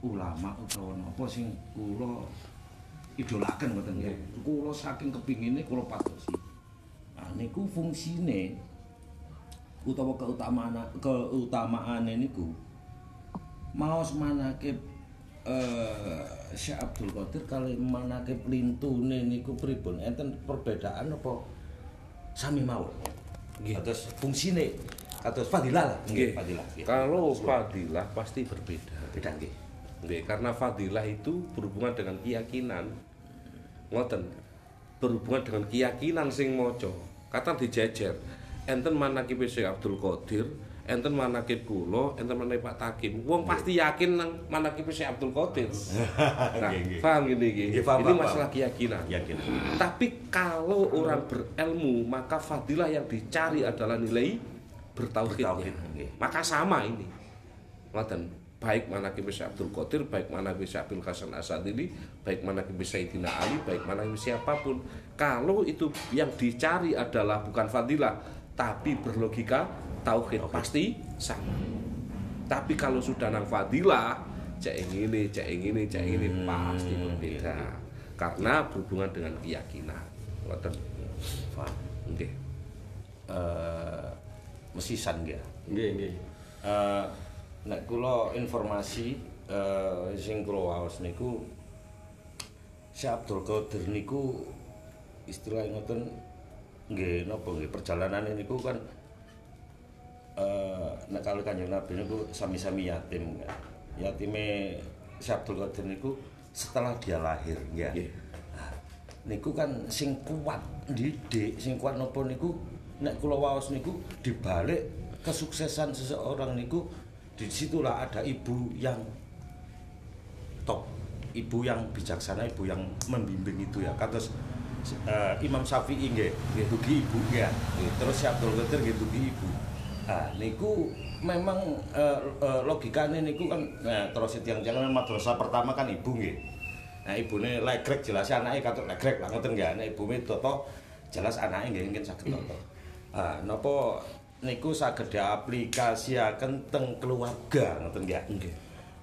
ulama utawa napa sing kula idolaken ngoten nggih. Kula saking kepingine kula patosi. Nah niku fungsine utawa keutamaan keutamaane niku maos manakib eh Syekh Abdul Qadir kali manakib lintune niku pripun enten perbedaan apa sami mawon. Nggih. Kados fungsine kados fadilah lah. Nggih. fadilah. Kalau fadilah pasti berbeda. beda nggih. Nggih, karena fadilah itu berhubungan dengan keyakinan. Ngoten. Berhubungan dengan keyakinan sing maca. Kata dijejer. Enten manakib Syekh Abdul Qadir, enten manakib kula, enten manakib Pak Takim. Wong pasti yakin nang manakib Syekh Abdul Qadir. Nah, paham gini iki? Ini masalah keyakinan. Yakin. Tapi kalau orang berilmu, maka fadilah yang dicari adalah nilai bertauhidnya. Bertauhid. Maka sama ini. Ngoten. Baik manakib Syekh Abdul Qadir, baik manakib Syekh Abdul Hasan Asadili, baik manakib Sayyidina Ali, baik manakib siapa pun. Kalau itu yang dicari adalah bukan fadilah, tapi berlogika tauhid, pasti sama. Tapi kalau sudah nang fadilah, cek yang ini, cek yang ini, cek yang ini Hmm, pasti berbeda. Karena berhubungan dengan keyakinan. Ngoten. Nggih. Eh mesisan nggih. Nggih, nggih. Eh nek kula informasi eh sing kula waos niku Syekh Abdul Qadir niku istilah ngoten nggih napa nggih perjalanane niku kan eh nek kali Kanjeng Nabi niku sami-sami yatim kan. Yatime Syekh Abdul Qadir niku setelah dia lahir. Nggih. Nah, niku kan sing kuat didik, sing kuat napa niku nek kula waos niku dibalik kesuksesan seseorang niku di situlah ada ibu yang top, ibu yang bijaksana, ibu yang membimbing itu ya. Kados eh, Imam Syafi'i nggih, dugi ibu ya. Terus Syekh Abdul Qadir nggih ibu. Nah, niku memang eh, eh, logikane niku kan nah, terus yang jangan madrasah pertama kan ibu nggih. Nah, ibune legrek jelas anake katut legrek lah ngoten nggih. Nek ibume toto jelas anake nggih mungkin saged toto. Ah, napa niku saged diaplikasiaken teng keluarga ngoten nggih. Nggih.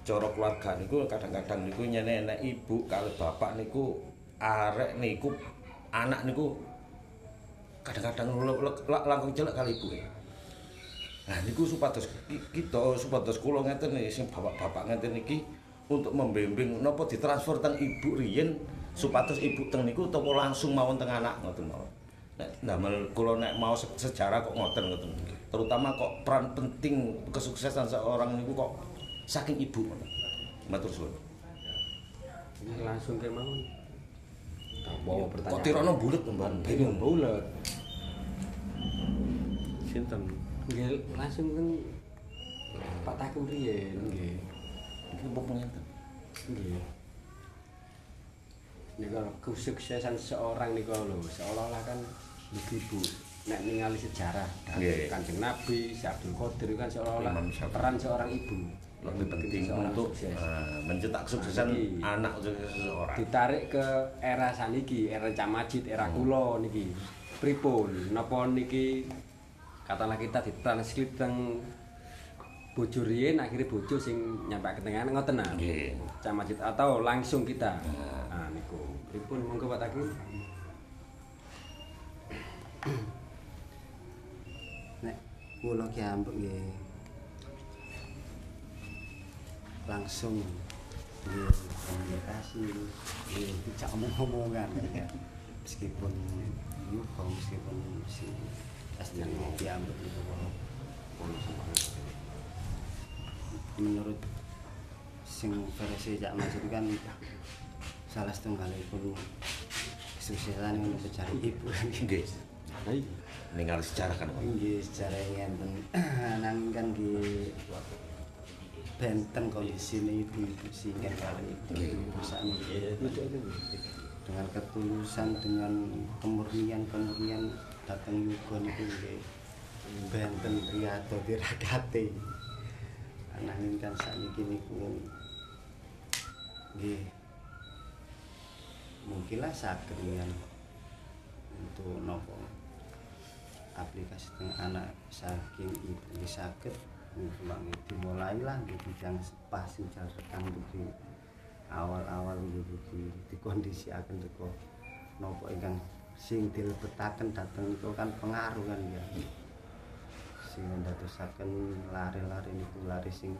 Cara keluarga niku kadang-kadang niku nyene enek ibu kali bapak niku arek niku anak niku kadang-kadang langkung jelek kali ibu. Nah niku supados ki- kita supados kula ngeten nih sing bapak-bapak ngeten iki untuk membimbing napa ditransfer teng ibu riyen supados ibu teng niku utawa langsung mawon teng anak ngoten mawon. Nek ndamel kula nek mau se- sejarah kok ngoten ngoten. Terutama kok peran penting kesuksesan seorang niku kok saking ibu ngoten. Matur suwun. Ini langsung ke mau. Tak bawa pertanyaan. Kok tirono bulet mbak bingung. bulat. Sinten? Nggih, langsung kan Pak Takum riyen nggih. Iki apa ngeten? Nggih. Nek kalau kesuksesan seorang niku lho, seolah-olah kan ibu nek ningali sejarah Nggih. Kanjeng Nabi, Syekh Abdul Qadir kan seolah-olah peran seorang ibu Lebih penting untuk eh, mencetak kesuksesan Iki. anak seseorang. ditarik ke era saniki, era Camajid, era kula niki. Pripun? Napa niki katakanlah kita ditranskrip teng bojo riyen akhirnya bojo sing nyampe ke tengah ngoten nah. Nggih. Camajid atau langsung kita. Nah niku. Pripun monggo Pak Taki? Nek kula ki ambek nggih langsung nggih komunikasi nggih tidak omong-omongan ya. Meskipun yuko meskipun si aslinya ki ambek kula menurut sing versi Cak Mas itu kan salah setunggalipun kesuksesan yang mencari ibu Nggih. Ningali sejarah kan. Pak. Nggih, secara ngenten. Nang kan nggih benten kondisi ibu-ibu singkat kali ibu sakniki. Dengan ketulusan, dengan kemurnian-kemurnian datang yuga niku nggih benten riyado tirakate. Ananging kan sakniki niku nggih mungkinlah saged dengan untuk nopo aplikasi anak saking ibu nggih saged Semangi dimulai lah di bidang sing jarekan di awal-awal gitu di, di kondisi akan teko nopo ingkang sing dilebetaken dateng itu kan pengaruh kan ya. Sing ndadosaken lari-lari niku lari sing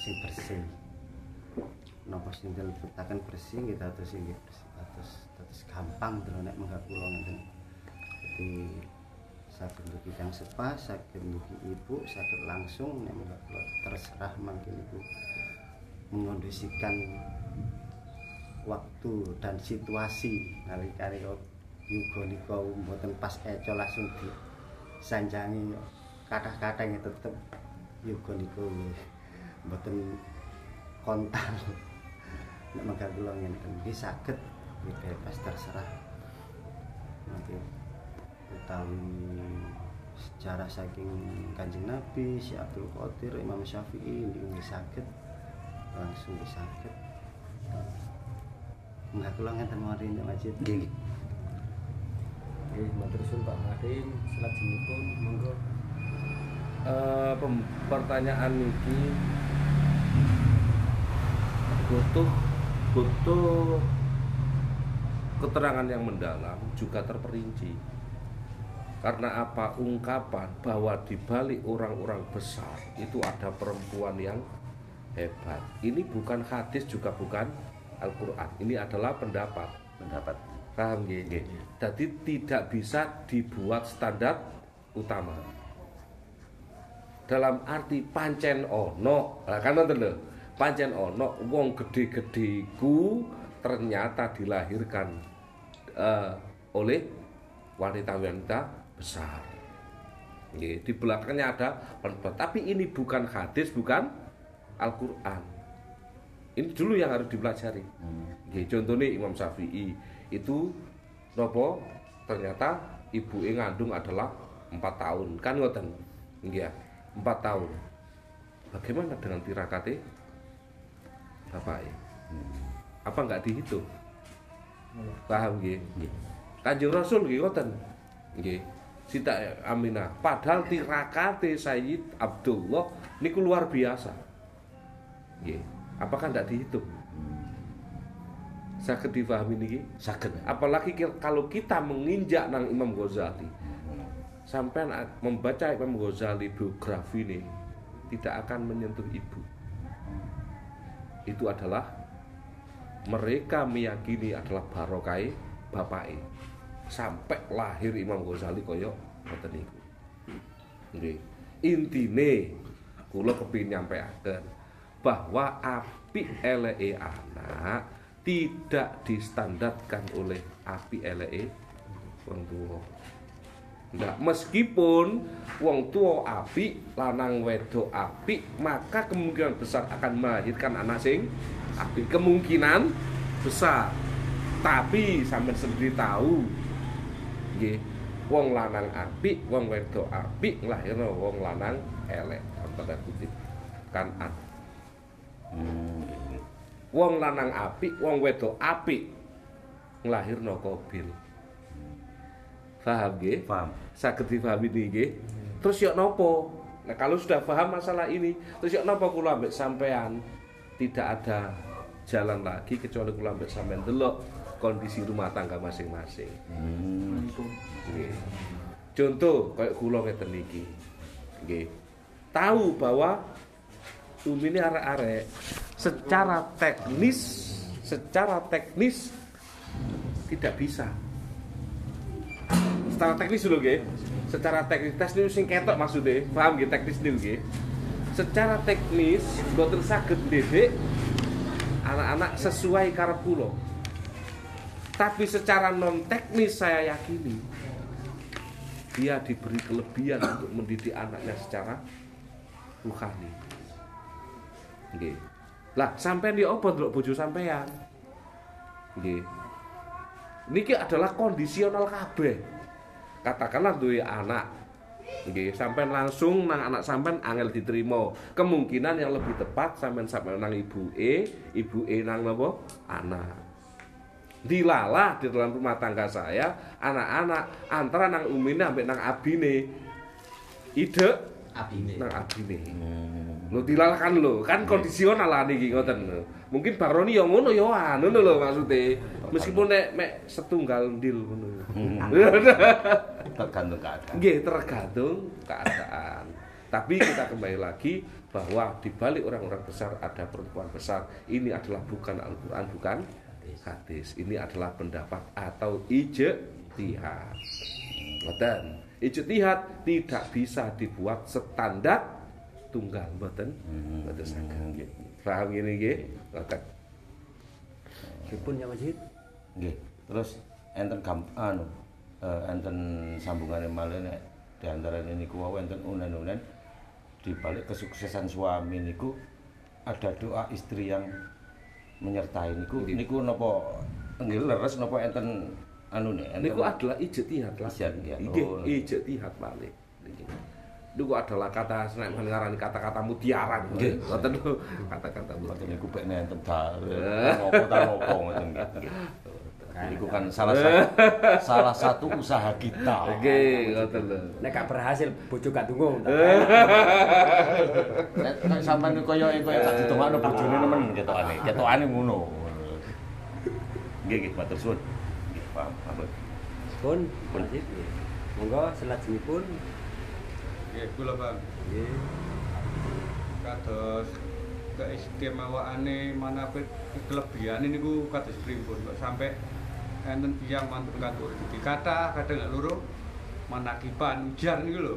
sing bersih. Napa sing dilebetaken bersih nggih dados sing nggih bersih. Dados dados gampang lho nek menggak kula ngeten jadi saged dugi kang sepa saged dugi ibu saged langsung kula terserah mangke niku mengondisikan waktu dan situasi. Nalika yuga nika mboten pas eco langsung di sanjangi kata-kata yang tetep yuga nika mboten kontal. Nek mangga kula ngenten iki saged bebas terserah. Nanti utawi sejarah saking kanjeng Nabi, Syekh Abdul Qadir, Imam Syafi'i ini sakit langsung disakit enggak kula ngenten mari nek masjid. Nggih. Nggih, matur suwun Pak Madim, selajengipun monggo. Eh, pertanyaan ini butuh butuh keterangan yang mendalam juga terperinci karena apa? Ungkapan bahwa di balik orang-orang besar itu ada perempuan yang hebat. Ini bukan hadis juga bukan Al-Quran. Ini adalah pendapat. Pendapat. Paham nggih? jadi tidak bisa dibuat standar utama. Dalam arti pancen ono. Lah kan nonton lho. Pancen ono wong gede-gede ku ternyata dilahirkan eh, oleh wanita-wanita besar. Nggih, di belakangnya ada pendapat tapi ini bukan hadis bukan Al-Quran. Ini dulu yang harus dipelajari. Nggih, contohnya Imam Syafi'i itu nopo ternyata ibu ngandung adalah empat tahun. Kan ngoten? Ya empat tahun. Bagaimana dengan tirakate bapak apa nggak dihitung? Paham nggih kanjeng rasul nggih ngoten? Nggih Sita Aminah. Padahal tirakate Sayyid Abdullah niku luar biasa. Nggih. Apakah nggak dihitung? Saya difahami niki? Saged apalagi kalau kita menginjak nang Imam Ghazali. Sampai membaca Imam Ghazali biografi ini tidak akan menyentuh ibu. Itu adalah mereka meyakini adalah barokai bapak sampai lahir Imam Ghazali koyo ngoten niku nggih intine kula kepingin nyampeaken bahwa api eleke anak tidak distandarkan oleh api eleke wong tua Nggak, meskipun wong tua api, lanang wedok api, maka kemungkinan besar akan melahirkan anak sing api. Kemungkinan besar. Tapi sampai sendiri tahu, nggih, wong lanang api, wong wedok api, nglahirno wong lanang elek. Tanda kutip. Kan an. Wong lanang api, wong wedok api, nglahirno kobil. Paham nggih? paham saged difahami nggih. Terus yo nopo? Nah, kalau sudah paham masalah ini, terus yo nopo kula ambek sampean tidak ada jalan lagi kecuali kula ambek sampean delok kondisi rumah tangga masing-masing. Nggih. Contoh kayak kula ngeten niki. Nggih. Tahu bahwa Umi ini arek-arek secara teknis secara teknis tidak bisa secara teknis dulu nggih. Secara teknis tes niku sing ketok maksudnya, paham nggih teknis niku nggih. Secara teknis boten saged didik anak-anak sesuai karep kula. Tapi secara non teknis saya yakini dia diberi kelebihan untuk mendidik anaknya secara ruhani. Nggih. Lah, sampean di opo ndelok bojo sampean? Nggih. Niki adalah kondisional kabeh katakanlah duwe anak nggih sampean langsung nang anak sampean angel diterima kemungkinan yang lebih tepat sampean sampean nang ibu E ibu E nang napa anak dilalah di dalam rumah tangga saya anak-anak antara nang umine ambek nang abine ide abine. nang abine. Hmm. Lho dilalahkan lho, kan kondisional lah niki ngoten. Mungkin Bang Roni ya ngono ya anu lho maksude. Meskipun nek mek setunggal ndil ngono. Tergantung keadaan. Nggih, tergantung keadaan. Tapi kita kembali lagi bahwa di balik orang-orang besar ada perempuan besar. Ini adalah bukan Al-Qur'an, bukan hadis. Ini adalah pendapat atau ijtihad. Ngoten. Ijtihad tidak bisa dibuat standar tunggal mboten. Mboten saged. Nggih. Paham ngene nggih? Ngoten. Pripun ya Masjid? Nggih. Terus enten anu eh, enten sambungane malih nek di antara niku wau enten unen-unen di balik kesuksesan suami niku ada doa istri yang menyertai niku Nggih. niku napa nggih leres napa enten anu nih enten Niku adalah ijtihad lah. Ijtihad. Nggih, Oh. ijtihad balik. Niki. Niku adalah kata nek ngarani kata-kata mutiara. Nggih. Ngoten lho, kata-kata mutiara. niku pek enten dal. Eh. Ngopo ta ngopo ngoten nggih. Niku kan salah satu salah satu usaha kita. Nggih, ngoten lho. Nek gak berhasil bojo gak tunggu. Nek sampean kaya kaya tak ditongakno bojone nemen ketokane. Ketokane ngono. Nggih nggih matur suwun. Paham. paham. Pun Masjid. nggih. Monggo selajengipun Nggih, kula Bang. nggih. Kados keistimewaane mana pun kelebihane niku kados pripun kok sampai enten tiyang mantun kantor iki kata kadang lek loro manakipan ujar niku lho.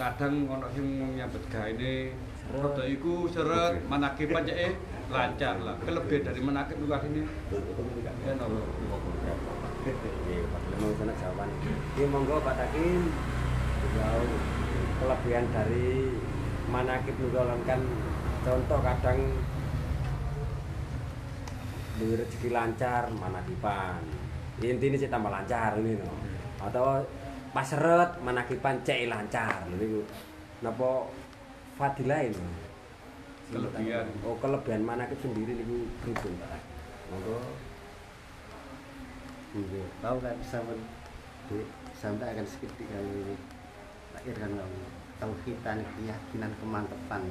Kadang ono sing nyambet gaene rada iku seret manakipan cek lancar lah. Kelebihan dari manakib niku asline ya napa? Memang sana jawaban. Nggih, monggo Pak Takim. Beliau kelebihan dari manakib nurul kan contoh kadang duwe rezeki lancar manakipan. Intinya sih tambah lancar ini no. Atau pas seret manakipan cek lancar lho niku. Napa fadilah ini? Kelebihan. Oh, kelebihan manakib sendiri niku pripun, Pak? Monggo Nggih, tahu kan sampean di sampai akan sedikit kali lahir kan kamu tauhidan keyakinan kemantepan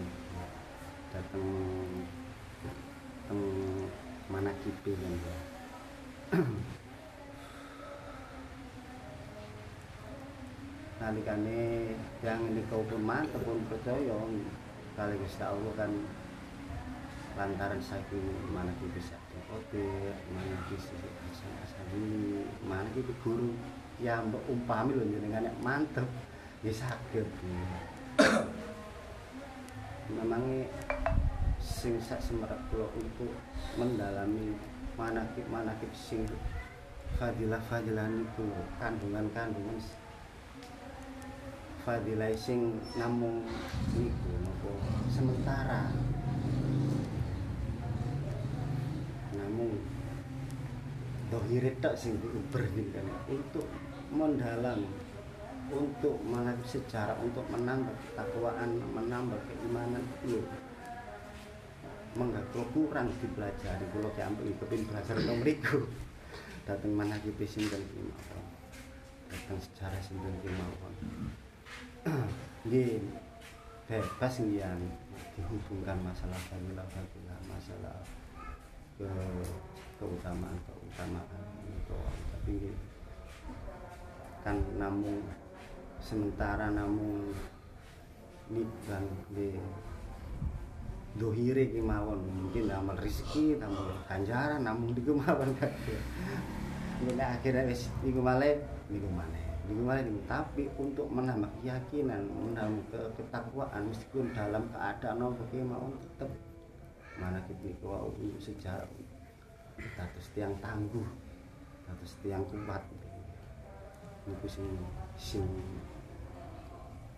datang teng mana kipi kan nalikane yang ini kau pun mantep pun percaya kali Gusti Allah kan lantaran saking mana kita bisa kotir mana bisa asal asal ini mana kita guru. Ya mbak umpami loh nek mantep. Ya sakit memangnya sing sak semerak kula untuk mendalami manakib manakib sing fadilah fadilah itu kandungan fadilah sing namung niku napa sementara. Namun dohire tok sing diuber gitu kan untuk mendalam untuk mengambil sejarah untuk menambah ketakwaan menambah keimanan itu menggak kurang dipelajari kalau kayak ambil kepin belajar mriku. Datang mana kita sinten kemauan datang sejarah sinten kemauan nggih bebas yang dihubungkan masalah fadilah fadilah masalah ke keutamaan keutamaan itu tapi nggih, kan namun sementara namun niban di dohire ki mawon mungkin amal rezeki tambah ganjaran namun di kemawon kabeh ini akhirnya wis niku malih niku maneh niku malih niku. tapi untuk menambah keyakinan menambah ke- ketakwaan meskipun dalam keadaan ki mawon tetep mana kita wau untuk sejarah status tiang tangguh status tiang kuat. Niku sing sing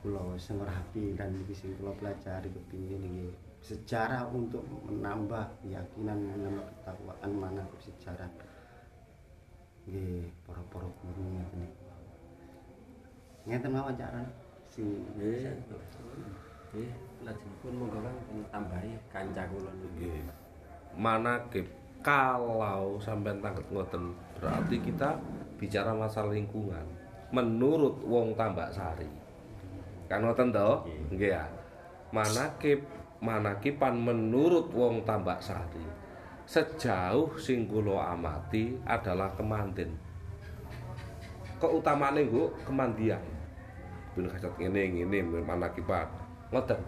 kula sing rapi dan niki sing kula pelajari kepingin niki sejarah untuk menambah keyakinan menambah ketakwaan mana sejarah. Nggih para-para guru niku ngeten mawon cara sing Nggih. Nggih, lajengipun monggo Kang tambahi kanca kula. Nggih. Manakib kalau sampai tangket ngoten berarti kita bicara masalah lingkungan menurut wong tambak sari Kan ngoten to? Nggih ya. Manakib manakipan menurut wong Tambak Sari sejauh sing kula amati adalah kemanten. Keutamaane nggo kemandian. Bin kasat ngene ngene manakipan. Ngoten.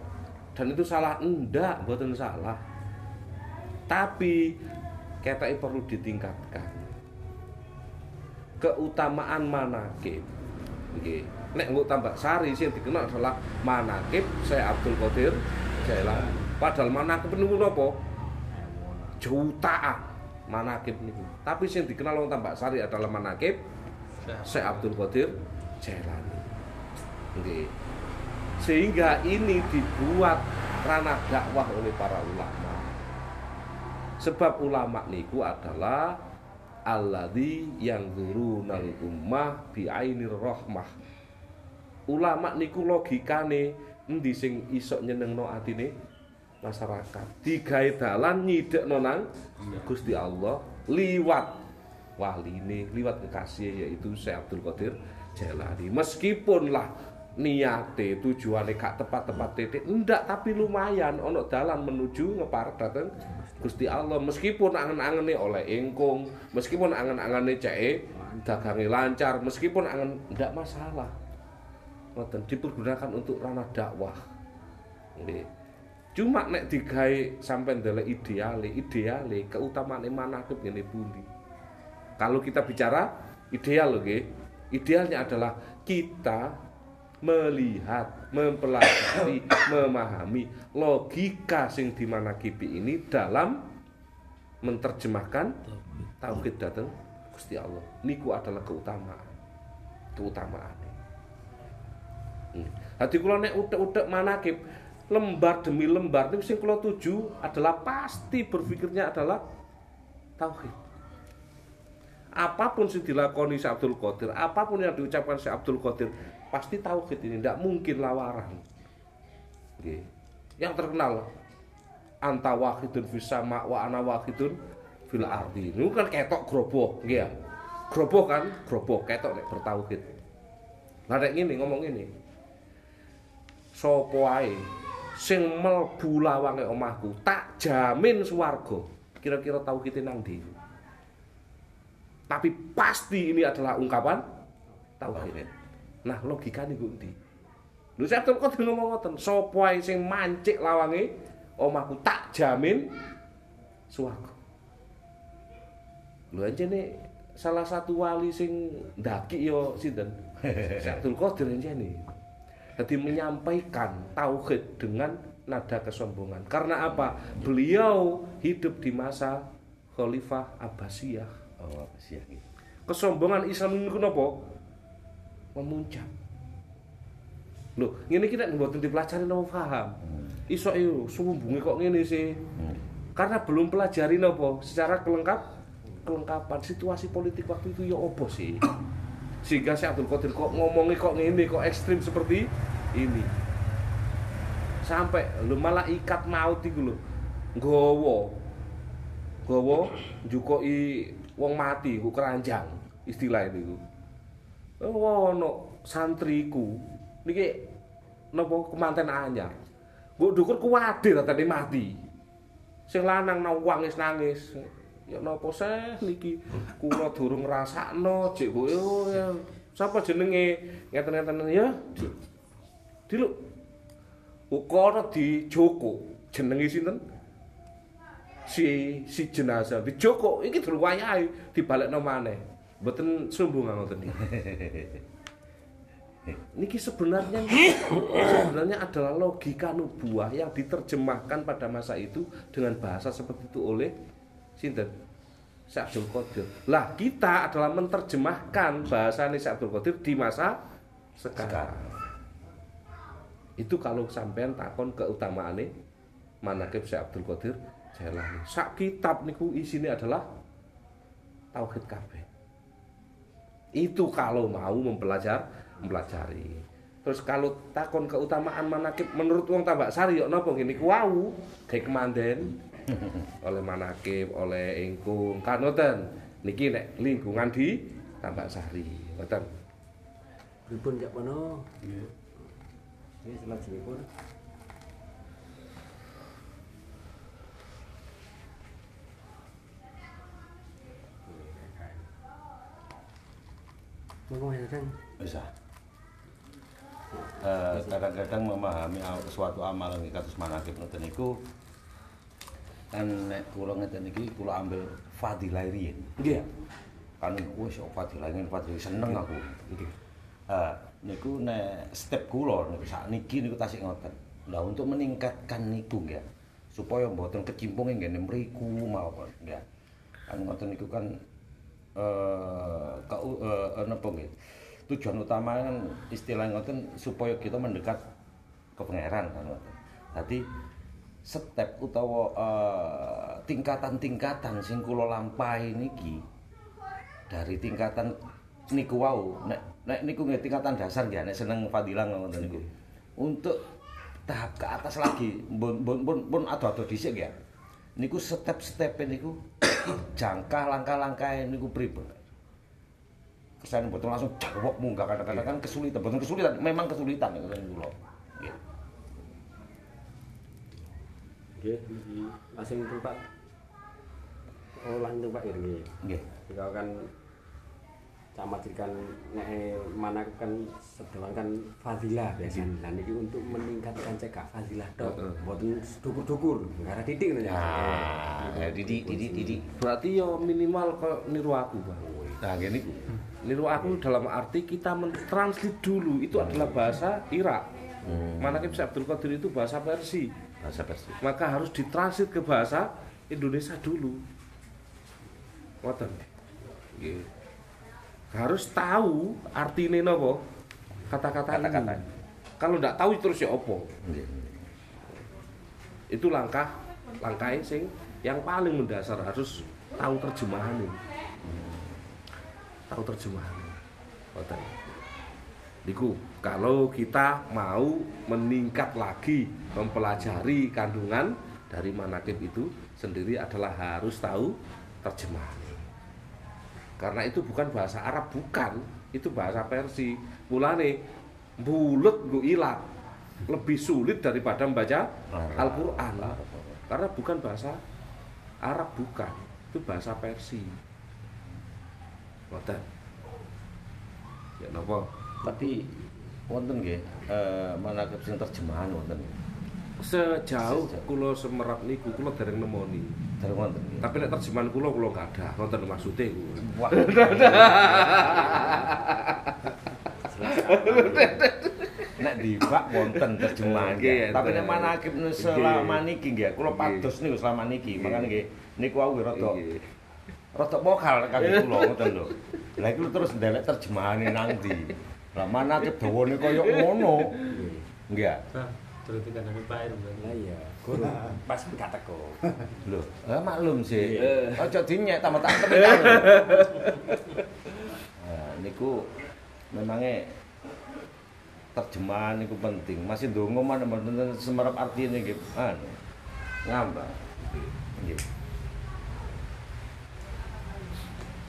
Dan itu salah enggak, mboten salah. Tapi ketake perlu ditingkatkan. Keutamaan manakib. Nggih. Nek nggo tambah sari sing dikenal adalah manakib saya Abdul Qadir Jailani. Padahal manakib niku napa? Jutaan manakib niku. Tapi sing dikenal wong tambah sari adalah manakib saya Abdul Qadir Jailani. Nggih. Sehingga ini dibuat ranah dakwah oleh para ulama. Sebab ulama niku adalah alladzi yang nal ummah bi ainir rahmah. Ulama niku logikane endi sing iso nyenengno atine masyarakat. Digawe dalan nyidekno nang Gusti Allah liwat waline, liwat kekasih yaitu Syekh Abdul Qadir Jailani. Meskipun lah niate tujuane gak tepat-tepat titik. Ndak tapi lumayan. Ono dalan menuju ngeparek dateng Gusti Allah meskipun angen-angene oleh engkung meskipun angen-angene cek dagange lancar meskipun angen ndak masalah. Ngoten dipergunakan untuk ranah dakwah. Nggih. Cuma nek digawe sampai ndelok ideale ideale keutamaan manakib ngene pundi? Kalau kita bicara ideal loh nggih idealnya adalah kita melihat, mempelajari, memahami logika sing dimanakibi ini dalam menerjemahkan tauhid datang Gusti Allah. Niku adalah keutamaan. Keutamaan. Hmm. Hati kula nek utek-utek manakib lembar demi lembar itu sing kula tuju adalah pasti berpikirnya adalah tauhid apa pun yang dilakoni Syekh Abdul Qadir, apa pun yang diucapkan Syekh Abdul Qadir, pasti tauhid ini tidak mungkin lawaran. Oke. Yang terkenal anta wahidun fis sama wa ana wahidun fil ardi. Ini kan ketok groboh, ya. Groboh kan, groboh ketok nek bertauhid. Lah nek ngene ngomong ini. Sopo ae sing mlebu lawange omahku tak jamin swarga. Kira-kira tauhid nang ndi? Tapi pasti ini adalah ungkapan tauhid. Nah, logika niku ndi? Lho saya kok ngomong ngoten, sapa ae sing mancik lawange omahku tak jamin swarga. Lho anjene salah satu wali sing ndaki yo sinten? Abdul Qadir anjene. Jadi menyampaikan tauhid dengan nada kesombongan. Karena apa? Beliau hidup di masa Khalifah Abbasiyah Oh, apa sih ya? Kesombongan Islam niku napa? Memuncak. Loh, ngene iki nek mboten dipelajari napa paham. Hmm. Iso yo sumbunge kok ngene sih. Hmm. Karena belum pelajari napa secara kelengkap kelengkapan situasi politik waktu itu ya opo sih. Sehingga si Abdul Qadir kok ngomongnya kok ngene kok ekstrim seperti ini. Sampai lu malah ikat maut iku lho. Nggawa. Nggawa njukoki wong mati ku keranjang istilah itu oh no santriku niki napa kemanten anyar. Mbok dukur kuwatir tadi mati. Sing lanang nangis nangis. Ya napa seh niki? Kula durung ngrasakno jek kowe sapa jenenge? Ngeten-ngeten ya. Diluk. Ukara di Joko. Jenenge sinten? Si si jenazah. Di Joko. Iki durung wayahe dibalekno maneh. Mboten sombong ngoten niki. Niki sebenarnya sebenarnya adalah logika nubuah yang diterjemahkan pada masa itu dengan bahasa seperti itu oleh sinten Syekh Abdul Qadir. Lah kita adalah menerjemahkan bahasa Syekh Abdul Qadir di masa sekarang. sekarang. Itu kalau sampean takon keutamaane manakib Syekh Abdul Qadir Jailani. Sak kitab niku isine adalah tauhid kabeh. Itu kalau mau mempelajar, mempelajari. Terus kalau takon keutamaan manakib menurut wong Tambak Sari yo napa ngene ku wau gawe kemanden oleh manakib, oleh ingkung. Kanoten niki nek lingkungan di Tambak Sari. Ngoten. Pripun Cak Pono? Ini selajengipun Monggo Dadang. bisa Eh, kadang-kadang memahami al- suatu amalan iki kados manakib ngoten niku kan nek kula ngeten iki kula ambil fadilah riyin Nggih. kan wis kok fadilah ngene fadilah seneng aku Nggih. Ah, niku nek step kula niku sakniki niku tasik ngoten. Lah untuk meningkatkan niku ya supaya mboten kecimpung ing ngene mriku mawon ya. Kan ngoten niku kan eh ka eh, napa nggih. Tujuan utama kan istilah ngoten supaya kita mendekat ke pangeran kan ngoten. Dadi step utawa eh, tingkatan-tingkatan sing kula lampahi niki dari tingkatan niku wau nek nek niku nggih tingkatan dasar ya nek seneng fadilah ngoten niku untuk tahap ke atas lagi pun pun, pun ado-ado dhisik ya niku step-step niku jangka langkah-langkah niku pripun kesan betul langsung jawab munggah kadang-kadang kan kesulitan. Betul kesulitan memang kesulitan niku kula. Nggih. Nggih, iki langsung Pak. Oh, langsung Pak Irgi. nggih. Jika kan camat kan nek mana kan sedewan kan fadilah biasanya. Nah niki untuk meningkatkan cekak fadilah tok. Mboten dukur-dukur, gara titik ngono ya. nah didik didik didik Berarti ya minimal kok niru aku, Bang. nah nggih niku Niru aku dalam arti kita mentranslate dulu itu adalah bahasa Irak. Hmm. Manakib Syekh Abdul Qadir itu bahasa Persia. bahasa Persia Maka harus ditranslate ke bahasa Indonesia dulu. Ngoten. Nggih. Harus tahu artinya napa kata-kata ini. Kata-kata. Kalau ndak tahu terus ya opo. nggih Itu langkah langkah sing yang paling mendasar harus tahu terjemahannya. Tahu terjemahannya. Ngoten. Niku kalau kita mau meningkat lagi mempelajari kandungan dari manakib itu sendiri adalah harus tahu terjemahan. Karena itu bukan bahasa Arab bukan, itu bahasa Persia. Mulane bulet nggo ilat lebih sulit daripada membaca. Al-Qur'an. Karena bukan bahasa Arab bukan, itu bahasa Persia. Ngoten. Ya napa? tapi wonten nggih eh sing terjemahan wonten Sejauh Sejauh. kula semerap niku kula dereng nemoni. Dari wonten Tapi nek terjemahan kula kula nggak ada. Ngoten maksudnya. wah. Nek dibak wonten terjemahan tapi nek manakib selama niki nggih kula pados niku selama niki. Makane nggih niku aku rada rada mokal kangge kula ngoten lho. Lha iku terus ndelek terjemahane nang ndi? Lah manakib dawane kaya ngono? Nggih Terus dikandani Pak Ir. Lah iya, guru pas teko. lho lah maklum sih Eh. aja dinyek tambah tak temen Nah, niku memangnya terjemahan niku penting. Masih ndonga mana mboten semerap artine nggih. Anu. Ngambah. Nggih.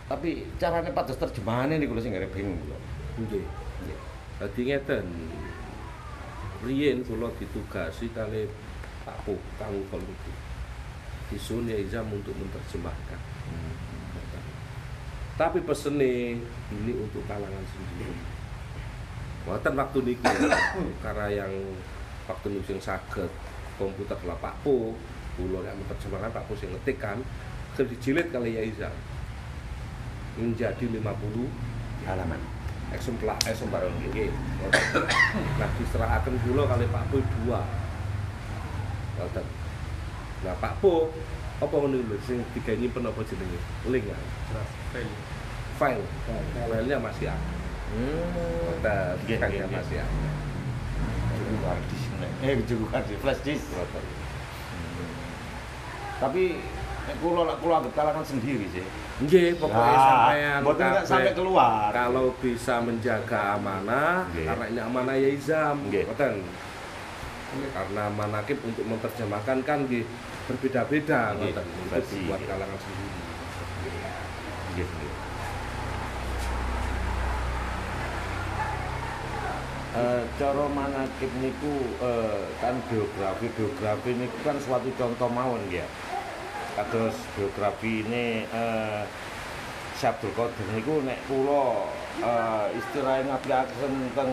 Tapi carane pados terjemahane niku lho sing gare bingung kula. Nggih. Dadi ngeten. Riyen kula ditugasi kali Pak kula niku. Disusun Izam untuk menerjemahkan. Tapi pesene ini untuk kalangan sendiri. Wonten waktu niki karena yang waktu niku sing saged komputer lah Pak Po, kula yang menerjemahkan Pak Po sing ngetik kan dijilid kali ya Izam menjadi 50 Halaman. Eksemplar eksemplar nggih. Nah diserahkan kula kali Pak Po dua. Ngoten. Nah Pak Po apa ngono lho sing tiga nyimpen apa jenenge? Link ya. Fail. File. Filenya masih ada. Hmm. Ngoten. Nggih, Filenya nggih, masih ada. Cukup hard disk. Eh cukup hard disk, flash disk. Tapi kula lak kula anggap kalangan sendiri sih. Nggih, pokoknya Nah, sampean mboten nggak kabeh sampai keluar. Kalau bisa menjaga amanah, Nggih. karena ini amanah ya izam, ngoten. Karena manakib untuk menerjemahkan kan nggih berbeda-beda, ngoten. Nggih. kalangan sendiri. Nggih, nggih. Eh, cara manakib niku eh, kan biografi biografi niku kan suatu contoh mawon ya kados biografi ini eh, Syabdul Qadir niku nek kula eh, istilahnya ngapikaken teng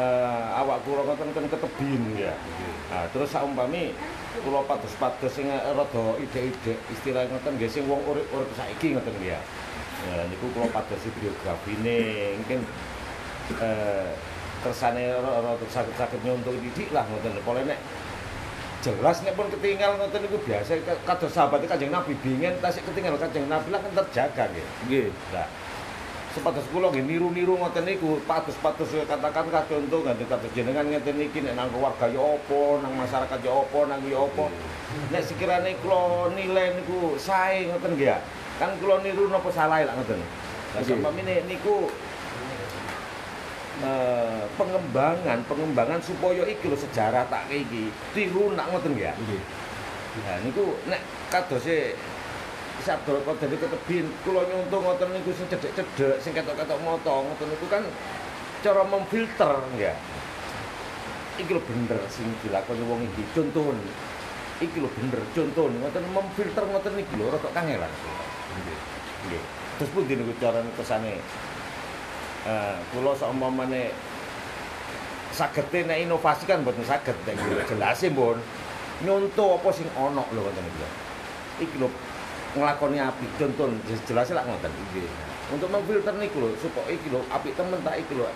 eh, awak kula ngoten kan ketebin ya. Nah, terus saumpami kula pados-pados sing rada ide-ide istilah ngoten nggih sing wong urip-urip saiki ngoten ya. Ya niku kula padosi biografine mungkin eh kersane rada saged-saged nyontok didik lah ngoten. Pole nek jelas nek pun ketinggal ngoten niku biasa kados sahabat Kanjeng Nabi bingen tasik ketinggal Kanjeng Nabi lah kan terjaga nggih. Nggih. Nah, sepatus kula nggih niru-niru ngoten niku, patus-patus katakan kadonto ganti kados jenengan ngeten iki nek nang keluarga ya apa, nang masyarakat ya apa, nang ya apa. Nek sekirane kula nilai niku sae ngoten nggih ya. Kan kula niru napa salah lah ngoten. Lah Nggih. sampamine niku eh, pengembangan pengembangan supaya iki lho sejarah tak iki tiru nak ngoten ya. Nggih. Nah niku nek kadose Sabda kok dadi ketebin kula nyuntung ngoten niku sing cedhek-cedhek sing ketok-ketok moto ngoten niku kan cara memfilter ya. Iki lho bener sing dilakoni wong iki contoh iki lho bener contoh ngoten memfilter ngoten iki lho rada kangelan. Nggih. Nggih. Terus pundi niku cara kesane eh kula saumpamane sagete nek inovasi kan mboten saged nek jelas mbon nyonto apa sing ana lho ngoten iki. Iki lho nglakoni apik contoh jelas lah ngoten iki. Untuk memfilter niku lho supaya iki lho apik temen tak iki lho.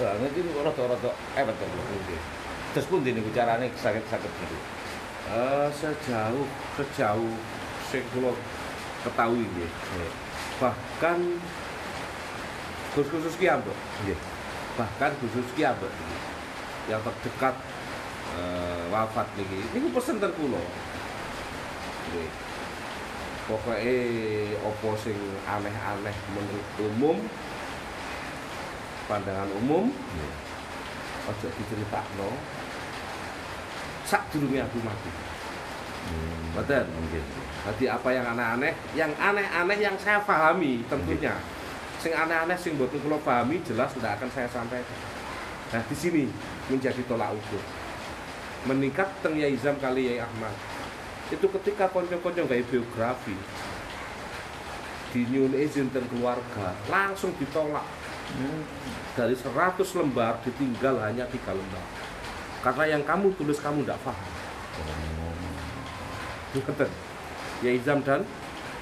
Lah ngerti niku rada-rada ewet lho. Nggih. Terus pundi niku carane saged-saged niku. Eh, sejauh sejauh sing kula ketahui nggih. Bahkan Gus khusus ki ambek. Nggih. Bahkan khusus ki ambek. Yang terdekat eh, wafat niki. Niku pesen ten kula. Nggih. Pokoke apa sing aneh-aneh menurut umum pandangan umum ojo diceritakno sak durunge aku mati. Betul. Nggih. Jadi apa yang aneh-aneh, yang aneh-aneh yang saya pahami tentunya. Sing aneh-aneh sing mboten kula pahami jelas tidak akan saya sampaikan. Nah, di sini menjadi tolak ukur. Meningkat teng Yai Izam kali Yai Ahmad. Itu ketika konco-konco gawe biografi di nyun izin teng keluarga langsung ditolak dari 100 lembar ditinggal hanya tiga lembar karena yang kamu tulis kamu tidak paham Ngoten. Ya dan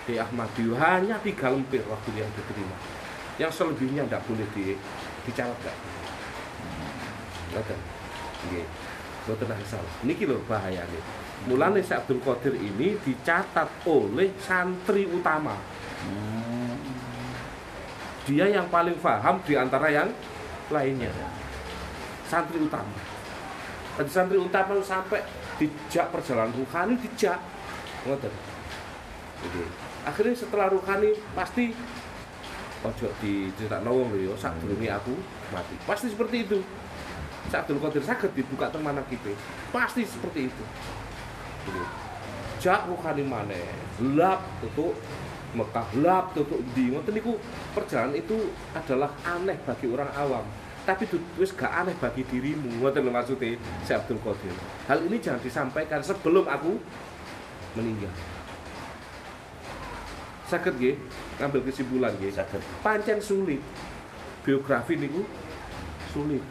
Di Ahmadi hanya tiga lempir waktu yang diterima. Yang selebihnya tidak boleh di dicatatkan. Ngoten. Nggih. Mboten asal. Niki lho bahayane. Mulane Syekh Abdul Qadir ini dicatat oleh santri utama. Dia yang paling paham di antara yang lainnya. Santri utama. Tadi santri utama sampai dijak perjalanan ruhani dijak ngoten akhirnya setelah ruhani pasti ojo diceritakno wong lho ya sadurunge aku mati. Pasti seperti itu. Sak Abdul Qadir saged dibuka teng manakibe pasti seperti itu. Jadi, jak ruhani maneh gelap tutup Mekah gelap tutup di ngoten niku perjalanan itu adalah aneh bagi orang awam. Tapi wis gak aneh bagi dirimu. Ngoten maksudnya si Abdul Qadir. Hal ini jangan disampaikan sebelum aku meninggal sakit nggih ngambil kesimpulan nggih. Saged. pancen sulit. Biografi niku sulit.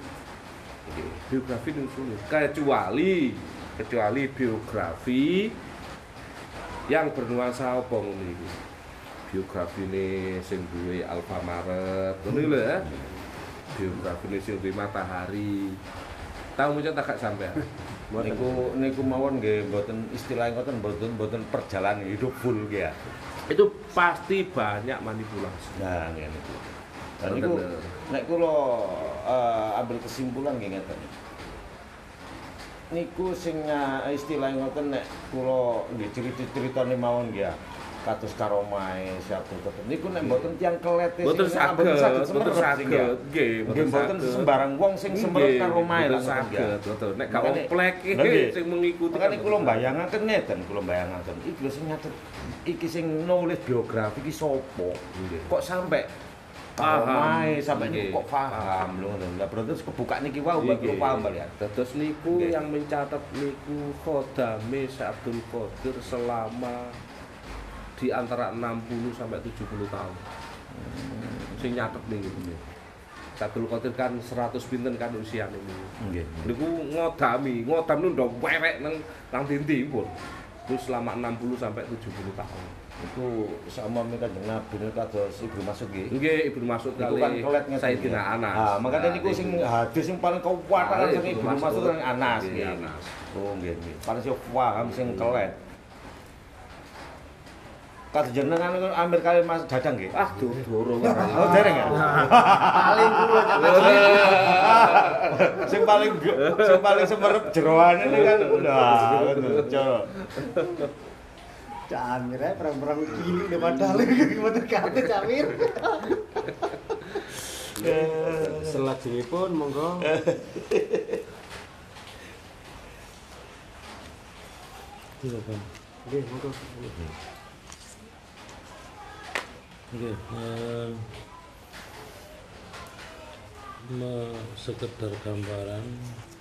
Biografi niku sulit. Kecuali kecuali biografi yang bernuansa apa ngono iku biografi ini sing duwe Alfamaret ngono lho ya biografi ini sing duwe Matahari. Tahu macam tak gak sampean? Niku niku mawon nggih mboten istilah ngoten mboten mboten perjalanan hidup full ya. Itu pasti banyak manipulasi Nah. Nah Ngoten niku lho. nek kula eh, ambil kesimpulan nggih ngeten. Niku sing eh, istilah ngoten nek kula nggih cerita-ceritane mawon nggih ya. Kados karomahe siapa tetep. Niku nek mboten tiyang saged, mboten saged ya. saged, nggih, mboten sembarang wong sing karomahe boten lah saged, betul. Nek gak Lah, nggih. sing mengikuti Makanya kan kula boten bayangaken ngeten, kula bayangaken. Iki lho sing nyatet iki sing nulis biografi iki sapa? Nggih. Kok sampai Paham sampai niku kok paham lho ngono. Lah berarti terus kebuka niki wae baru paham kalian. Terus niku Nggih. yang mencatat niku Khodame Syekh Abdul Qadir selama di antara 60 sampai 70 tahun. Sing nyatet niku. Abdul Qadir kan 100 pinten kan usia niku. Nggih. Niku ngodami, ngodam niku ndok werek nang nang dindi pun. Itu selama 60 sampai 70 tahun. Iku sama mereka Nabi niku kados Ibu Masuk nggih. Nggih, Ibu Masuk Iku kan kelet ngeten. Sayyidina Anas. Ah, makanya niku sing hadis sing paling kuat kan sing Ibu. Masuk kan Anas Nggih, nggih. Oh nggih nggih. Paling sing paham sing kelet. Kados jenengan niku Amir kali Mas Dadang nggih. Ah, dorong. Oh, dereng ya? paling kulo sing paling sing paling semerep jeroane ini kan nah ngono Camir ae perang-perang cilik deh padahal gimana kate Camir. Selajengipun monggo Silakan. nggih monggo. Oke, eh, me- sekedar gambaran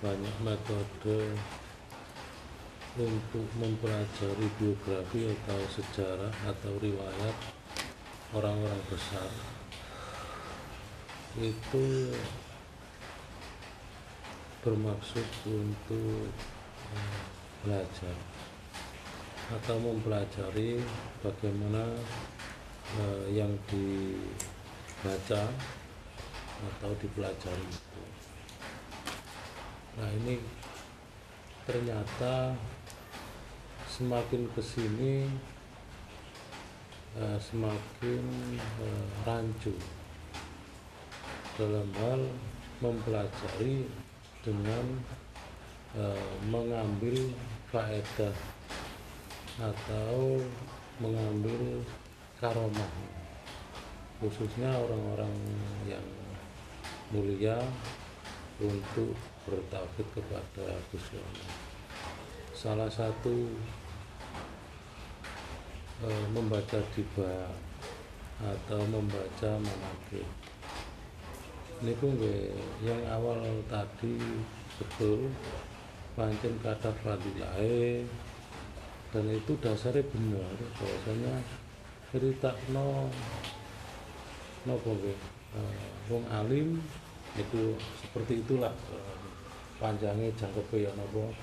banyak metode untuk mempelajari biografi atau sejarah atau riwayat orang-orang besar. Itu bermaksud untuk eh, belajar atau mempelajari bagaimana eh, yang dibaca atau dipelajari itu. Nah ini ternyata semakin ke sini eh, semakin eh, rancu dalam hal mempelajari dengan eh, mengambil faedah atau mengambil karomah khususnya orang-orang yang mulia untuk bertauhid kepada Gusti Allah. Salah satu eh, membaca diba atau membaca manakib. Ini pun yang awal tadi betul pancen kata fadilahe dan itu dasarnya benar bahwasanya cerita no nopo nggih eh, wong alim itu seperti itulah eh, panjangnya jangkepe ya nopo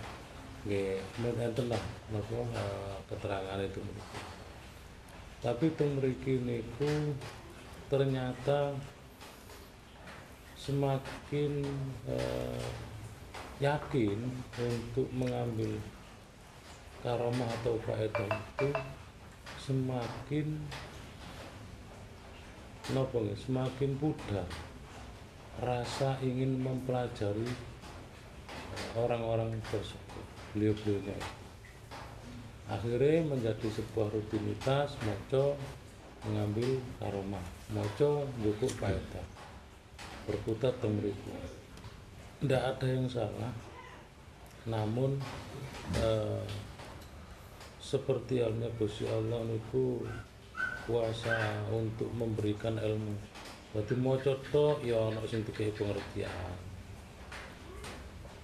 nggih men enten lah nopo eh, keterangan itu. Tapi teng mriki niku ternyata semakin eh, yakin untuk mengambil karomah atau faedah itu semakin nopo semakin pudar rasa ingin mempelajari eh, orang-orang tersebut beliau-beliaunya akhirnya menjadi sebuah rutinitas moco mengambil karomah moco buku faedah berputar temeriku tidak ada yang salah namun eh, seperti halnya Gusti Allah niku kuasa untuk memberikan ilmu. Berarti maca tok ya ana sing dikai pengertian.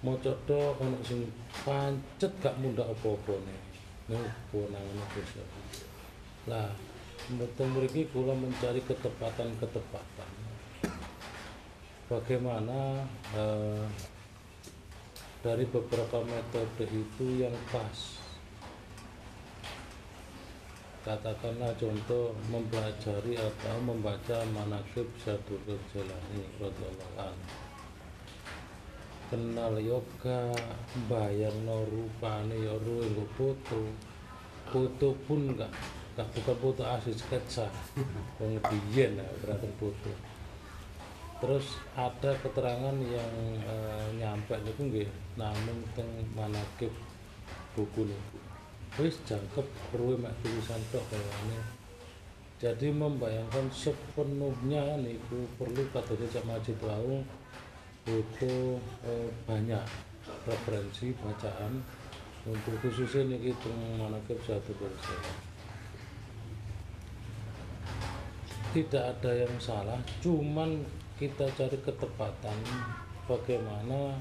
Maca tok ana sing pancet gak munda apa-apane. Nih kewenangan Gusti. Lah, mboten mriki kula mencari ketepatan-ketepatan. Bagaimana eh, dari beberapa metode itu yang pas katakanlah contoh mempelajari atau membaca manakib Syadurul Jalani radhiyallahu kenal yoga bayar no rupane ya ruwe nggo foto. Foto pun enggak enggak bukan foto asli sketsa. Wong biyen ya berarti foto. Terus ada keterangan yang eh, nyampe niku nggih namun teng manakib buku niku wis jangkep ruwe mek tulisan tok kayane jadi membayangkan sepenuhnya niku perlu kata Cak Majid wau butuh eh, banyak referensi bacaan untuk khususnya niki teng manakib satu bersejarah tidak ada yang salah cuman kita cari ketepatan bagaimana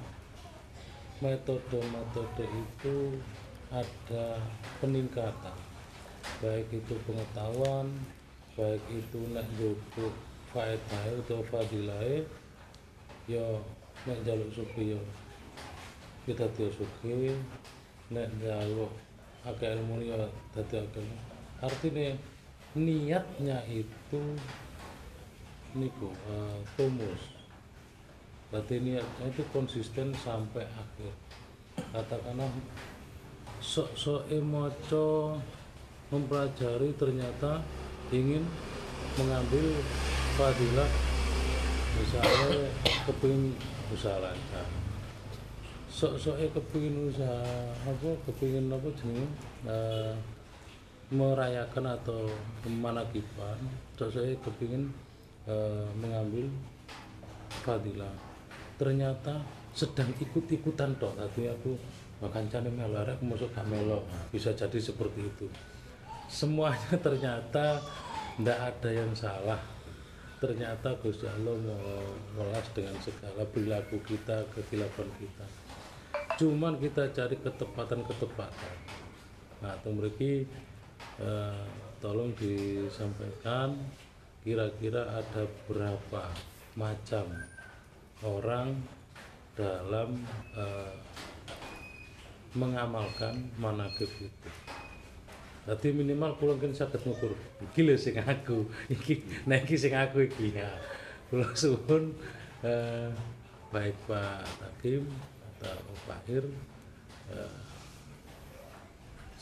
metode-metode itu ada peningkatan. Baik itu pengetahuan baik itu nek njupuk faedah atau fadilah ya nek jaluk suki ya. Kita dia suki nek jaluk akeh ilmu ya akeh ilmu. artinya niatnya itu niku eh, tumus. Berarti niatnya itu konsisten sampai akhir. Katakanlah sok-sok emoco mempelajari ternyata ingin mengambil fadilah misalnya kepingin usaha. Lancar sok-sok kepingin usaha apa kepingin apa jenis merayakan atau manakiban sok-sok kepingin eh, mengambil fadilah. Ternyata sedang ikut-ikutan toh tadi aku makan cane melo arek masuk gak melo Nah, bisa jadi seperti itu. Semuanya ternyata ndak ada yang salah. Ternyata Gusti Allah melas dengan segala perilaku kita kekilapan kita. Cuman kita cari ketepatan-ketepatan. Nah itu mereka eh, tolong disampaikan kira-kira ada berapa macam orang dalam eh, mengamalkan manakib itu Jadi minimal kula mungkin saged ngukur. Iki lho sing aku, iki nah iki sing aku iki ya. Kula suwun eh, baik Pak Hakim atau Pak Ir eh,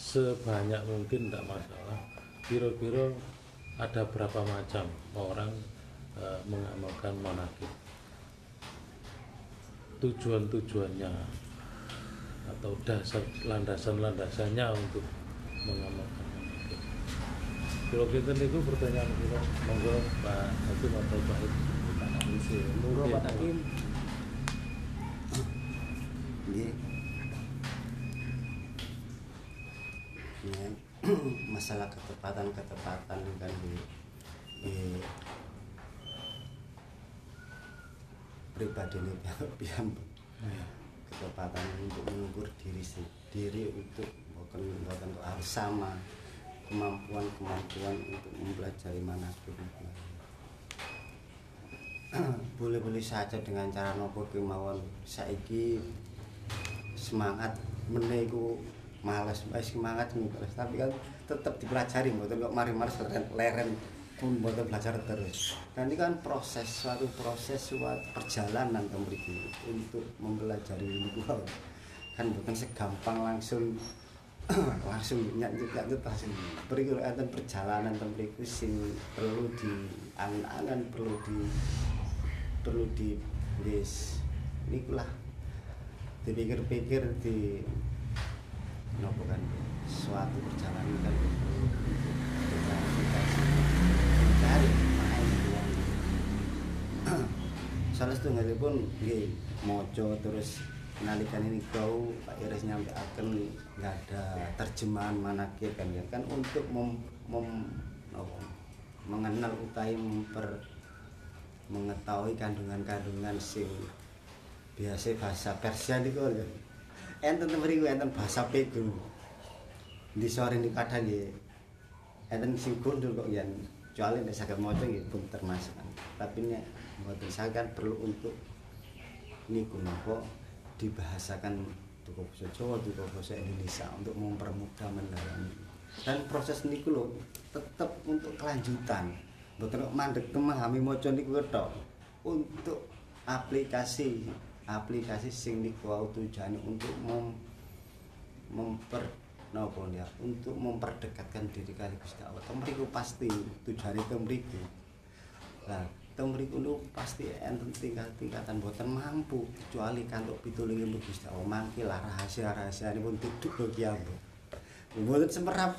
sebanyak mungkin tidak masalah. Kira-kira ada berapa macam orang eh, mengamalkan manakib. Tujuan-tujuannya atau dasar landasan-landasannya untuk mengamalkan. Kalau kita itu pertanyaan kita, monggo Pak Hakim atau Pak Ir. Monggo Pak Hakim. Ya, masalah ketepatan-ketepatan itu kan di, di pribadi ini pihak ketepatan untuk mengukur diri sendiri untuk bukan bukan harus sama. Kemampuan kemampuan untuk mempelajari manakib boleh-boleh saja dengan cara nopo kemauan. Saiki semangat menego malas wis semangat males tapi kan tetap dipelajari mboten kok mari-mari leren, mboten belajar terus. Dan ini kan proses suatu proses suatu perjalanan temriki untuk mempelajari ini kan bukan segampang langsung langsung nyanyi nyanyi langsung. Beriku enten perjalanan temriku sing perlu di angan-angan perlu di perlu di wis nikulah. Dipikir-pikir di nopo kan suatu perjalanan kan salah satu nggak pun nggih mojo terus nalikan ini kau Pak Iris nyampe akan nggak ada terjemahan manakib kan ya kan untuk mem, mem- nopo, mengenal utai memper mengetahui kandungan-kandungan sing biasa bahasa Persia niku lho. Enten mriku enten bahasa Pegu. Di sore niku kadang nggih enten sing gundul kok yen kecuali nek maca nggih pun termasuk. Tapi nek mboten saged perlu untuk niku napa dibahasakan duka basa Jawa, duka basa Indonesia untuk mempermudah mendalami. Dan proses niku lho tetap untuk kelanjutan. Mboten kok mandek memahami maca niku tok. Untuk aplikasi aplikasi sing niku tujuane untuk mem, memper napa ya untuk memperdekatkan diri kali Gusti Allah. Temriku pasti tujuane temriku. Lah, temriku niku pasti enten tingkat-tingkatan boten mampu kecuali kantuk pitulunge Gusti Allah. Mangke lah rahasia-rahasianipun duduk lho ki ambo. Mboten semerap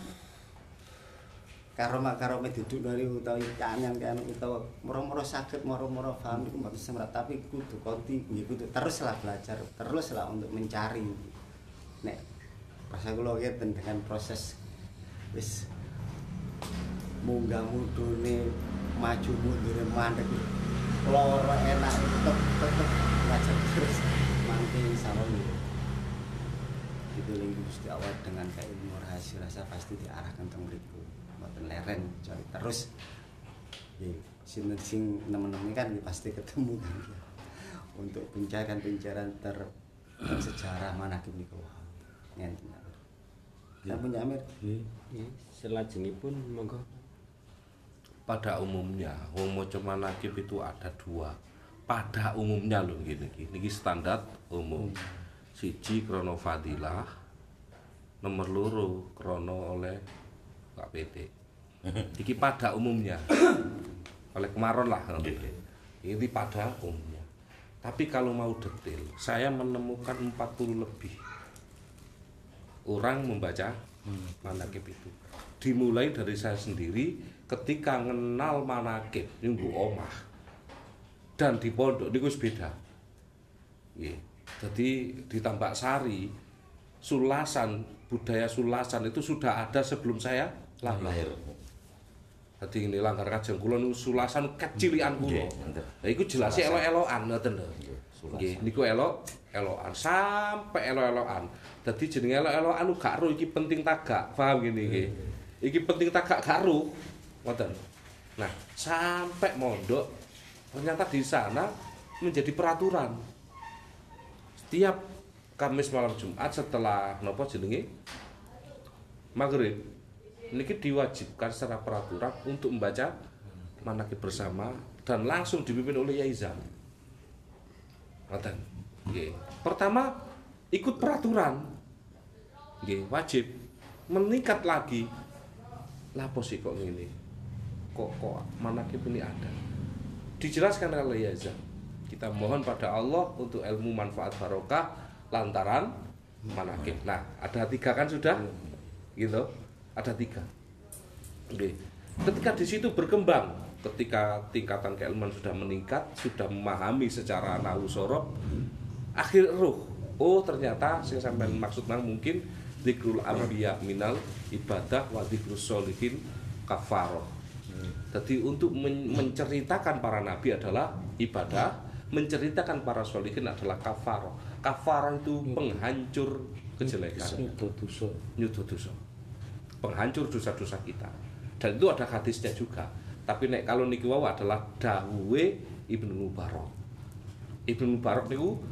karoma karoma duduk dari utawi kanyan kan utawa moro-moro sakit moro-moro paham itu mboten semerap tapi kudu konti kudu terus lah belajar terus lah untuk mencari nek pas kula dengan proses wis munggah mudune maju mundur mandek. Loro enak tetep tetep ngajak terus. Mangke itu lagi Gusti Allah. Dengan ilmu rahasia rasa pasti diarahkan teng mriku mboten leren cari terus. Ya sinten sing nemen-nemen kan ya pasti ketemu kan ya. untuk pencarian-pencarian ter sejarah manakib niku ngenten punya Amir. Nggih, selajengipun monggo pada umumnya. Wong maca manakib itu ada dua. Pada umumnya loh gini gini niki standar umum. Siji krono fadilah. Nomor loro krono oleh Pak PT iki pada umumnya. Oleh kemarin lah ini pada umumnya. Tapi kalau mau detail saya menemukan 40 lebih orang membaca manakib itu dimulai dari saya sendiri ketika kenal manakib ini Bu omah dan di pondok wis beda Nggih. jadi di Tambak Sari sulasan budaya sulasan itu sudah ada sebelum saya lahir Jadi ini langgar kajeng kula niku sulasan kecilian kula. Lah iku jelas elok-elokan ngoten lho. Nggih, niku elok elokan sampai elok-elokan. Dadi jenenge elok-elokan gak ro iki penting tagak, paham gini nggih. Iki penting tagak gak ro. Ngoten. Nah, sampai mondok ternyata di sana menjadi peraturan. Setiap Kamis malam Jumat setelah nopo jenenge maghrib niki diwajibkan secara peraturan untuk membaca manakib bersama dan langsung dipimpin oleh Yai Zam. Pertama ikut peraturan. Wajib. Meningkat lagi. Sih kok ngene? Kok kok manakib ini ada? Dijelaskan oleh Yai Zam. Kita mohon pada Allah untuk ilmu manfaat barokah lantaran manakib. Nah, ada tiga kan sudah? Gitu. Ada tiga. Oke. Ketika di situ berkembang, ketika tingkatan keilmuan sudah meningkat, sudah memahami secara nahu sorob, akhir ruh. Oh ternyata saya sampai maksud mungkin zikrul anbiya minal ibadah wa zikrus solihin kafaroh. Jadi untuk men- menceritakan para nabi adalah ibadah, menceritakan para solihin adalah kafaroh. Kafaroh itu penghancur kejelekan. Dosa. Penghancur dosa-dosa kita. Dan itu ada hadisnya juga. Tapi nek kalau niki wau adalah dawuhe Ibnu Mubarak. Ibnu Mubarak niku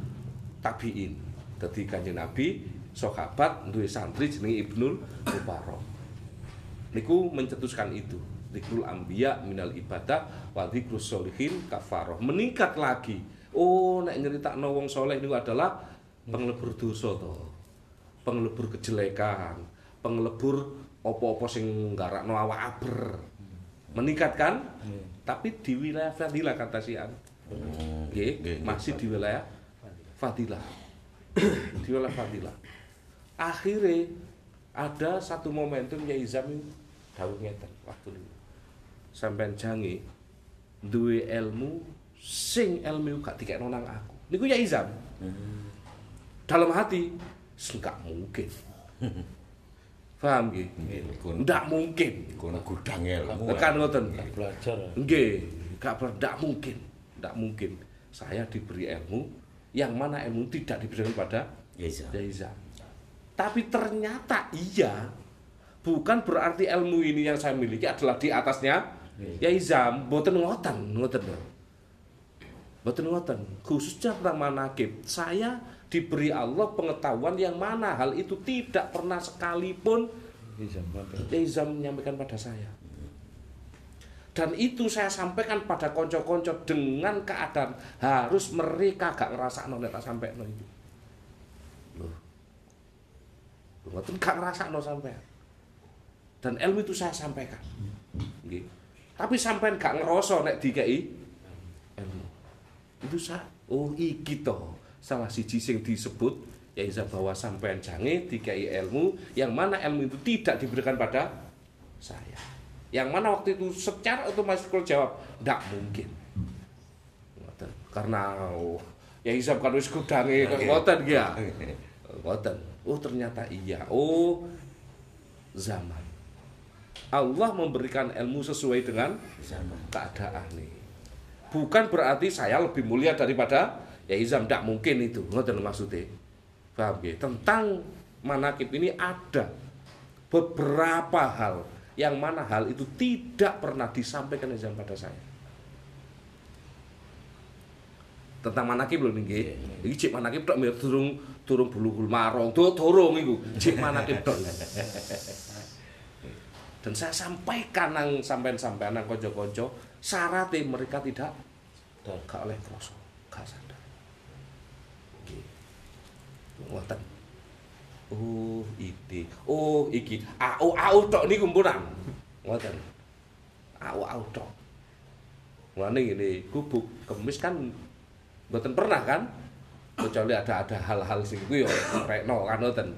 tabiin. Dadi kanjeng Nabi sahabat duwe santri jenenge Ibnu Mubarak. Niku mencetuskan itu zikrul anbiya minal ibadah wa zikrus solihin kafaroh. Meningkat lagi. Oh nek nyeritakno wong soleh niku adalah penglebur dosa to. Penglebur kejelekan. Penglebur opo-opo sing nggarakno awak aber. Meningkatkan tapi di wilayah fadilah kata Sian Hmm, Nggih, nggih, nggih, masih di wilayah fadilah di wilayah fadilah akhirnya ada satu momentum ya Izam itu dawuh ngeten waktu itu sampean jange duwe ilmu sing ilmu gak dikekno nang aku niku ya Izam dalam hati enggak mungkin paham nggih ndak mungkin kono gudang ilmu. tekan ngoten Belajar. Nggih, gak tidak mungkin, tidak mungkin. Saya diberi ilmu yang mana ilmu tidak diberikan pada Ya iya. Yaiza. Tapi ternyata iya. Bukan berarti ilmu ini yang saya miliki adalah di atasnya Yaiza. Mboten ngoten, ngoten lho. Mboten ngoten. Khususnya tentang manakib, saya diberi Allah pengetahuan yang mana hal itu tidak pernah sekalipun mampir. Yaiza menyampaikan pada saya. Dan itu saya sampaikan pada konco-konco dengan keadaan harus mereka gak ngerasa nek tak sampai no itu. Loh. Loh, ngoten gak ngerasa no sampai. Dan ilmu itu saya sampaikan. Nggih. Tapi sampean gak ngerasa nek dikei ilmu. Itu saya oh iki toh salah siji sing disebut yaitu bahwa sampean jange dikei ilmu yang mana ilmu itu tidak diberikan pada saya. Yang mana waktu itu secara otomatis kalau jawab tidak mungkin. Karena oh, ya hisab kan wis gudange kok ngoten ya. Ngoten. Oh ternyata iya. Oh zaman. Allah memberikan ilmu sesuai dengan keadaan nih. Bukan berarti saya lebih mulia daripada ya Izam, tidak mungkin itu. Ngoten maksudnya. Paham ya? Tentang manakib ini ada beberapa hal yang mana hal itu tidak pernah disampaikan Izam pada saya. Tentang manakib lho nggih. Iki cek manakib tok mir durung durung bulughul marong. Tuh durung iku. Cek manakib tok. Dan saya sampaikan nang sampean-sampean nang kanca-kanca syaratnya mereka tidak gak oleh kroso, gak sadar. Ngoten. Oh, ide. Oh, iki. Au au tok niku mpunan. Ngoten. Au au tok. Mulane ngene, gubuk kemis kan mboten pernah kan? Kecuali ada ada hal-hal sing kuwi ya rekno kan ngoten.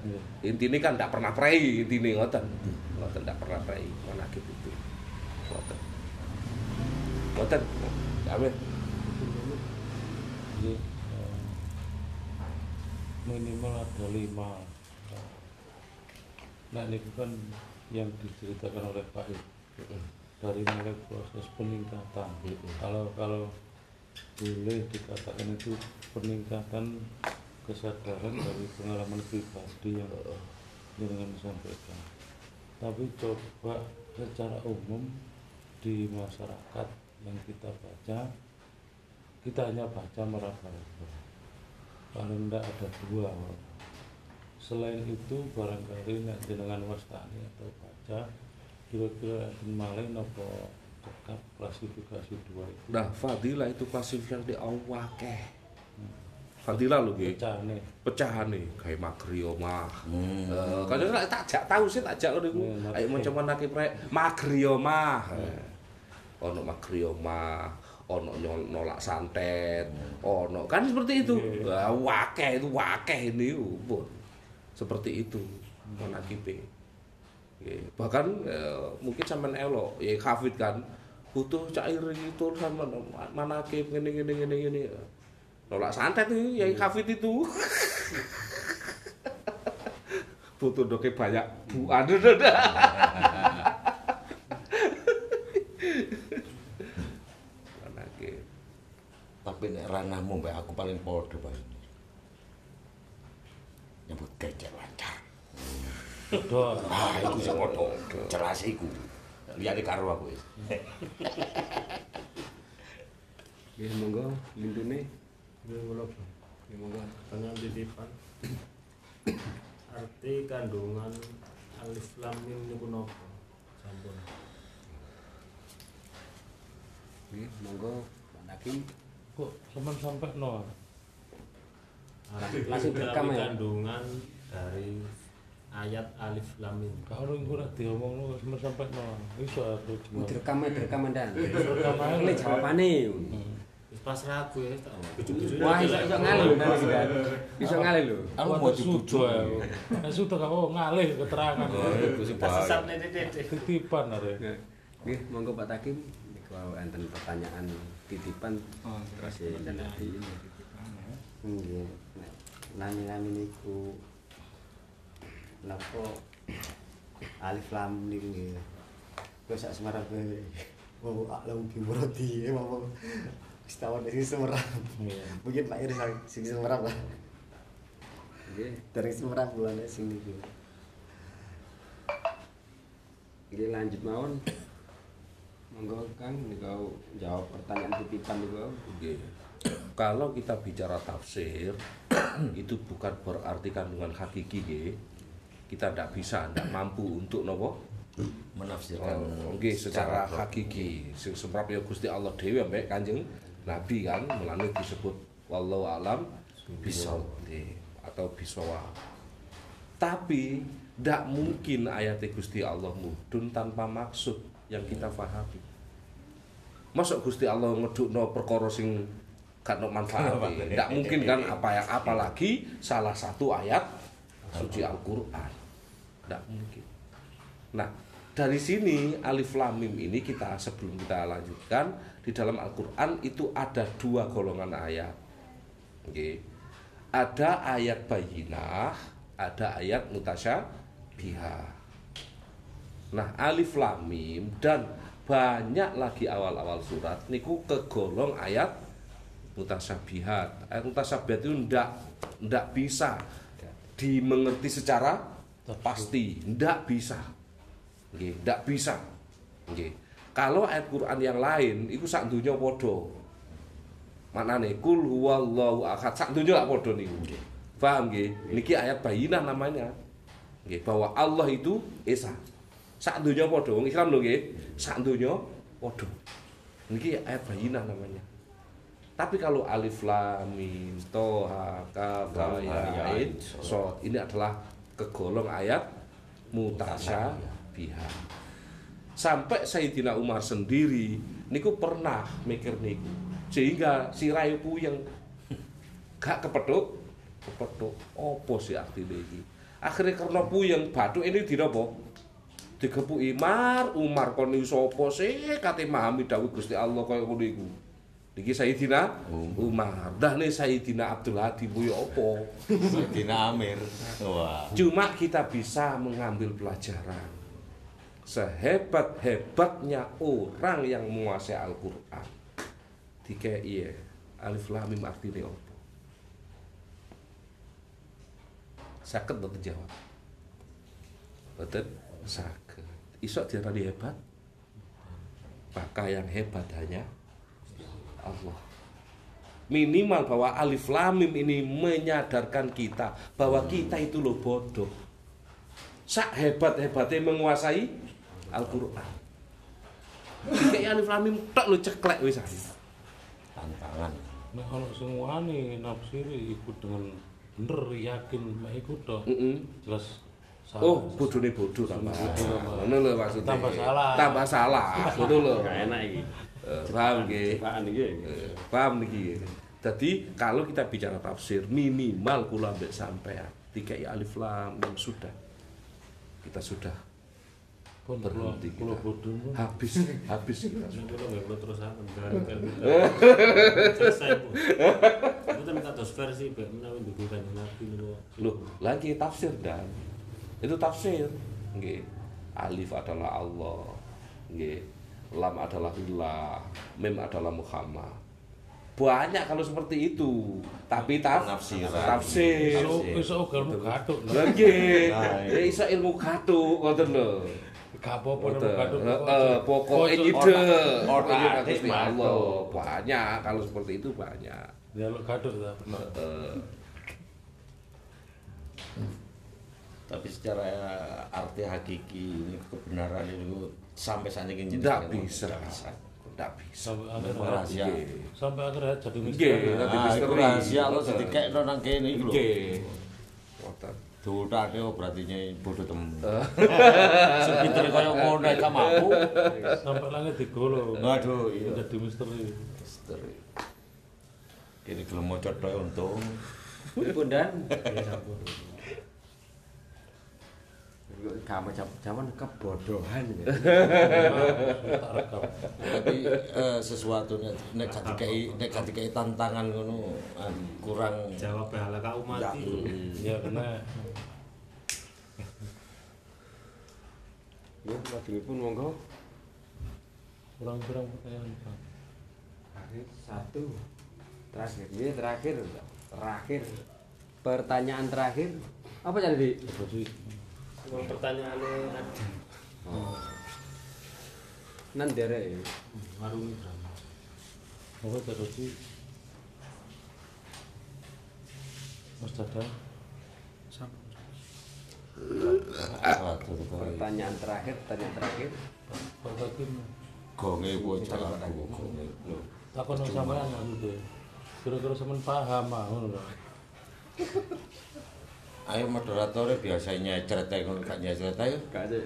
Intine kan ndak pernah prei intine ngoten. Ngoten ndak pernah prei mana gitu itu. Ngoten. Ngoten. Amin. Eh, minimal ada lima nah ini kan yang diceritakan oleh Pak I dari mulai proses peningkatan kalau kalau boleh dikatakan itu peningkatan kesadaran dari pengalaman pribadi yang dengan sampaikan tapi coba secara umum di masyarakat yang kita baca kita hanya baca meraba-raba. Paling tidak ada dua selain itu barangkali nek jenengan wastani atau baca kira-kira malih napa cekap klasifikasi dua itu? Nah, fadilah itu klasifikasi di Allah Fadilah lho nggih. pecahane Pecahane kayak magrio mah. Hmm. Eh, kadang tak tak jak tahu sih tak jak niku. Hmm, Ayo macam mana ki prek magrio mah. Eh, Ono magrio mah, ono nolak santet, ono kan seperti itu. Wah, wakeh itu wakeh ini pun. Seperti itu. Nggih. Bahkan eh, mungkin sampean elok ya hafid kan butuh cair itu sama manakib ngene ngene ngene ngene. Nolak santet itu ya hafid itu. butuh doke banyak bu aduh aduh, aduh. Manakib. Tapi nek ranahmu mbak aku paling podo Pak. Nyebut gajah lancar. Ah, iku sing podo. Jelas iku. Liyane karo aku. Nggih monggo lintune. Tengah titipan. Arti kandungan alif lam mim niku napa? Sampun. Nggih monggo Pak Hakim. kok sampean sampai no Arti Langsung direkam ya? kandungan dari ayat alif lam mim. kalau iku ora diomongno sampean sampai no iso aku cuma Direkam direkam dan. Direkam. Ini jawabane. pasrah ragu ya wah bisa ngalih iso ngalih lho. Aku mau dibujo ya sudah kamu ngalih keterangan. Sesat nih titipan nare ini monggo pak takim. Kalau enten pertanyaan titipan. Oh, terus ya nanti ini nami nami niku nopo alif lam niku ya gue sak semarang gue oh alam kiburati ya tawon dari Semarang. Iya. Mungkin Pak Iris sing Semarang lah. Nggih, Dari Semarang bulan sing niku. nggih lanjut mawon. Monggo Kang niku jawab pertanyaan titipan niku. Oke. Kalau kita bicara tafsir itu bukan berarti kandungan hakiki nggih. Kita tidak bisa, tidak mampu untuk nopo Menafsirkan. Oh, Oke, secara hakiki. Sing semrap ya Gusti Allah dhewe ambek Kanjeng Nabi kan melane disebut wallahu alam bisawab atau bisawab. Tapi tidak mungkin ayat Gusti Allah mudun tanpa maksud yang kita pahami. Masuk Gusti Allah ngedukno perkara sing gak ono manfaate. Tidak mungkin kan apa yang apalagi salah satu ayat suci Al-Qur'an. Tidak mungkin. Nah, dari sini alif lam mim ini kita sebelum kita lanjutkan di dalam Al-Qur'an itu ada dua golongan ayat. Oke. Ada ayat bayinah, ada ayat mutasyabihah. Nah, alif lam mim dan banyak lagi awal-awal surat niku kegolong ayat mutasyabihat. Ayat mutasyabihat itu ndak ndak bisa dimengerti secara pasti, ndak bisa. Nggih, ndak bisa. Nggih. Kalau ayat Quran yang lain itu sak dunya padha. Maknane kul huwallahu ahad sak dunya lak padha niku. Paham nggih? Niki ayat bayinah namanya. Nggih, bahwa Allah itu esa. Sak dunya padha wong Islam lho nggih. Sak dunya padha. Niki ayat bayinah namanya. Tapi kalau alif lam mim toha ya ain so ini adalah kegolong ayat Sampai Sayyidina Umar sendiri niku pernah mikir niku. Sehingga si Rayu yang gak kepeduk kepeduk opo sih artine iki. Akhirnya karena puyeng bathuk ini dinapa? Digepuki Mar Umar kon niku sapa sih kate memahami dawuh Gusti Allah kaya ngono iku. Niki Sayyidina Umar. Dah nih Sayyidina Abdul Hadi bu ya apa? Sayyidina Amir. Wah. Cuma kita bisa mengambil pelajaran. Sehebat-hebatnya orang yang menguasai Al-Qur'an. Dikei alif lam mim artine apa? Sakit mboten jawab. Mboten sakit. Isok diarani hebat. Maka yang hebat hanya Allah. Minimal bahwa alif lam mim ini menyadarkan kita bahwa kita itu loh bodoh. Sak hebat-hebatnya menguasai Al-Qur'an. Kayak alif lam mim tok lo ceklek wis ae. Tantangan. Nek ana sing wani nafsiri iku dengan bener yakin mek iku tok. Heeh. Jelas salah. Oh, bodone bodoh tambah. Ngono lho maksudnya. Tambah salah. Tambah salah. Ngono lho. Gak enak iki. Eh, Paham nggih? Cepakan iki. Eh, Paham niki. Jadi kalau kita bicara tafsir minimal kula ambek sampean tiga alif lam mim sudah. Kita sudah pun berhenti kita. habis habis kita kula nggih kula terusaken berarti selesai. Kita minta dos versi bae menawi dudu kanjeng Nabi. Loh, lagi tafsir dan itu tafsir. Nggih. Alif adalah Allah. Nggih. Lam adalah ilah, mim adalah Muhammad. Banyak kalau seperti itu. Tapi taf Penafsiran. tafsir. Iso iso ugalmu gathuk. Lah nggih. Nah, Ya iso ilmu gathuk ngoten lho. Heeh, pokoke ide. Gusti atik Allah. Banyak kalau seperti itu banyak. Ya. Heeh. Tapi secara arti hakiki ini kebenaran itu sampai saat ini Tidak bisa. tidak bisa. Sampai rahasia. Nggih. sampai akhir hayat jadi misteri. itu misteri. rahasia lo sedikit nang kene iki lho. Nggih. Ngoten. Diutake oh berarti nyai bodoh temen. Eh. Sepinter kaya ngono nek gak mampu. Sampai langit digolo. Waduh, iya. Jadi misteri. Misteri. Kene gelem maca tok untung. Pun dan Ya sampun. kamu zaman kebodohan ya. Rekam. Tapi eh, sesuatu nek dikai nek gak dikai tantangan ngono ah, kurang Jawab bahala kau mati. Ya kena. Ya, lagi pun monggo. Kurang-kurang pertanyaan Pak. Terakhir satu. Terakhir. Ini terakhir. Terakhir. Pertanyaan terakhir. Apa jadi? Wong pertanyaane ada Nan derek ya. warung drama. apa terus Mas Dadang. Pertanyaan terakhir, pertanyaan terakhir. Gonge bocah aku gonge. takon sampean aku deh. Kira-kira sampean paham ah ngono lho. Ayo moderatornya biasanya nyecret ngono gak nyecret ayo. Gak ada.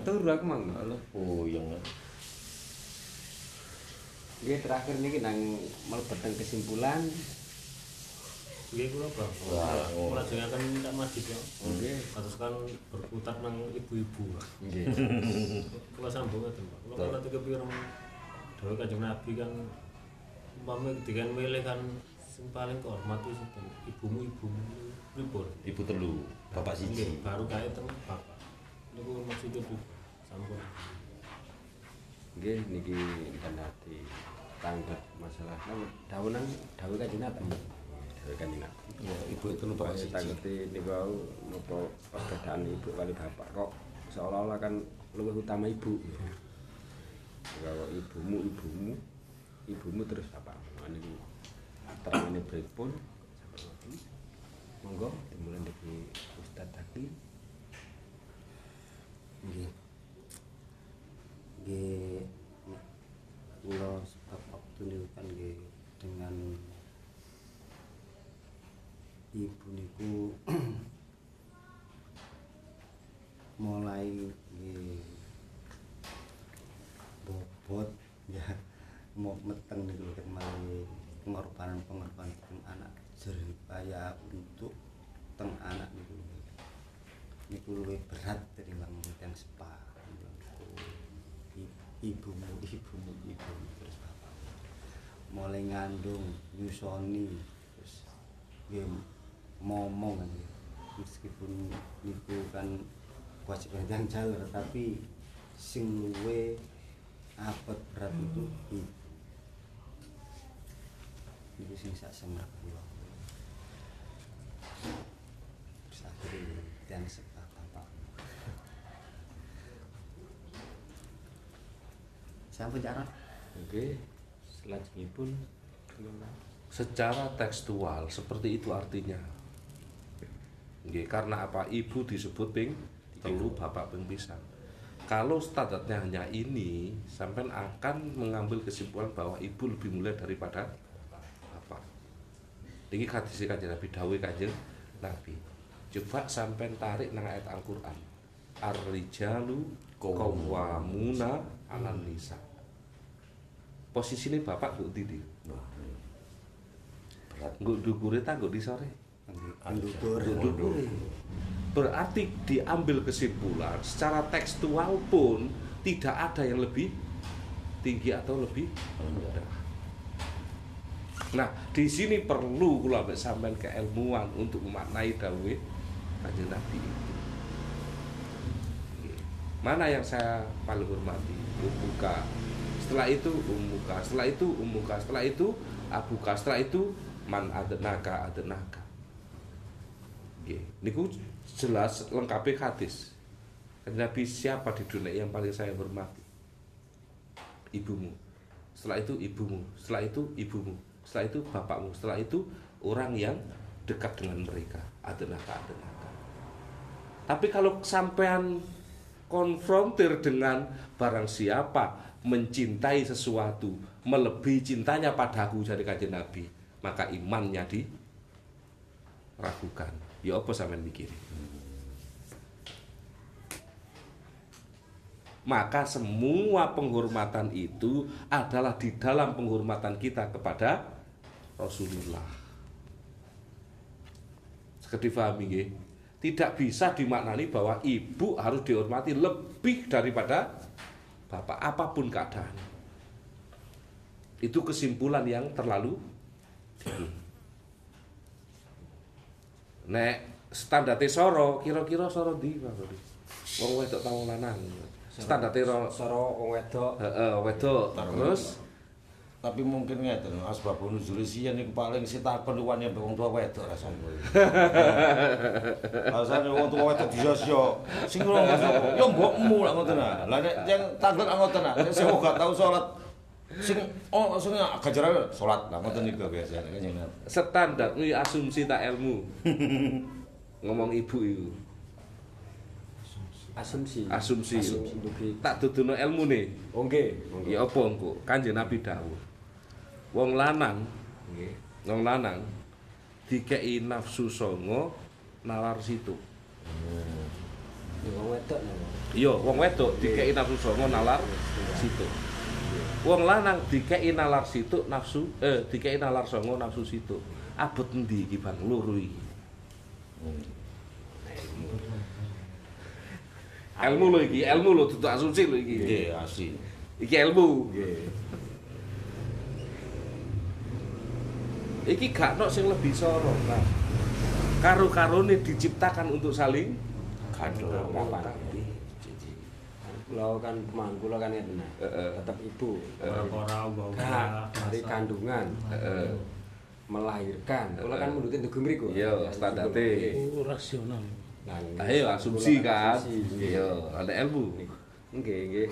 Turu aku mang. Puyeng. Ini terakhir nih nang melebet nang kesimpulan. Nggih kula oh. Melajengaken minta masjid ya. Kan berputar nang ibu-ibu. Nggih. Kula sambung ngoten Pak. Kula kan nanti Kanjeng Nabi kan umpama dengan milih kan sing paling kehormat itu sinten? ibumu ibumu pripun? Ibu telu, bapak siji. baru kae teng bapak. niku maksudnya Bu sampun Nggih niki kan hati tanggap masalah napa dawuh nang dawuh kanjeng Nabi. Kanjeng Nabi. Ya, ibu itu numpak Pokoknya siji. tanggeti niku wau napa perbedaan ibu kali bapak kok seolah-olah kan luwih utama ibu. Kalau ibumu ibumu ibumu terus bapak. Nah, niku terangane pripun Monggo dimulai dari Ustadz tadi. nggih nggih kula sebab waktu niku kan nggih dengan ibu niku mulai bobot ya mau meteng kan mulai pengorbanan pengorbanan teng anak jeripaya untuk teng anak niku niku luwih berat tinimbang yang sepa I- ibumu ibumu ibumu terus bapak mulai ngandung nyusoni terus nggih momong kan nggih. meskipun niku kan kewajiban yang jalan tapi sing luwe apet berat itu ibu niku sing sak semrak kula terus akhirnya dan sebab bapak sampun cara Oke, selanjutnya secara tekstual seperti itu artinya. Nggih, karena apa? Ibu disebut ping telu bapak ping pisan. Kalau standarnya hanya ini, sampai akan mengambil kesimpulan bahwa ibu lebih mulia daripada bapak. Ini hadis kanjeng Nabi Dawe kanjeng Nabi. Coba sampai tarik nang ayat Al-Qur'an. Ar-rijalu qawwamuna 'alan nisa. Posisine bapak kok ndi? Berat nggo ndukure ta nggo disore? Pendukur. Berarti diambil kesimpulan secara tekstual pun tidak ada yang lebih tinggi atau lebih rendah. Nah, di sini perlu kula sampean keilmuan untuk memaknai dawuh Kanjeng Nabi itu. Mana yang saya paling hormati? Ummuka. Setelah itu ummuka, setelah itu ummuka, setelah itu abuka, setelah itu man adenaka adenaka. Nggih, niku jelas lengkapi hadis. Nabi siapa di dunia yang paling saya hormati? Ibumu. Setelah itu ibumu, setelah itu ibumu, setelah itu bapakmu, setelah itu orang yang dekat dengan mereka. Adenaka adenaka. Tapi kalau sampean konfrontir dengan barang siapa mencintai sesuatu melebihi cintanya padaku jadi kajian Nabi maka imannya diragukan ya apa sampean mikir? Maka semua penghormatan itu adalah di dalam penghormatan kita kepada Rasulullah. Seperti difahami nggih? tidak bisa dimaknani bahwa ibu harus dihormati lebih daripada bapak apa pun keadaan. Itu kesimpulan yang terlalu nek standar soro kira-kira soro di Pak Budi? wong wedok tau lanang standar ro Soro wong wedok heeh wedok terus Tapi mungkin ngeten, asbabun nuzul siyan niku paling sitakon luwan ya wong tua wedok rasane. Rasane wong tua wedok disosyo. Sing ngono sapa? Ya mbokmu lah ngoten ah. Lah nek yang takut ngoten ah. Nek sing gak tau salat sing oh sing gajaran salat lah ngoten niku biasane kan standar ini asumsi tak ilmu. Ngomong ibu itu asumsi. Asumsi. Asumsi. Tak duduno ilmu nih. Oh nggih ya apa engko kanjeng Nabi dawuh. Wong lanang nggih. wong lanang dikei nafsu songo nalar situ. Ya, wong wedok lho iya wong wedok dikei nafsu songo nalar situ wong lanang dikei nalar situ nafsu eh dikei nalar songo nafsu situ abot endi iki Bang? Loro iki. Ilmu lo iki ilmu lo tutu asumsi lo iki. Nggih, asli. iki ilmu iki gak no sing lebih sorong nah karo-karone diciptakan untuk saling Kado. Kula kan pemaham kula kan nah. Heeh. Tetep ibu. Uga-uga. dari kandungan. Melahirkan. Kula kan nurutin tugu mriku. Iya, standarte. Oh, rasional. Nah, Ayo asumsi kan. Iya, ada ilmu. Nggih, nggih.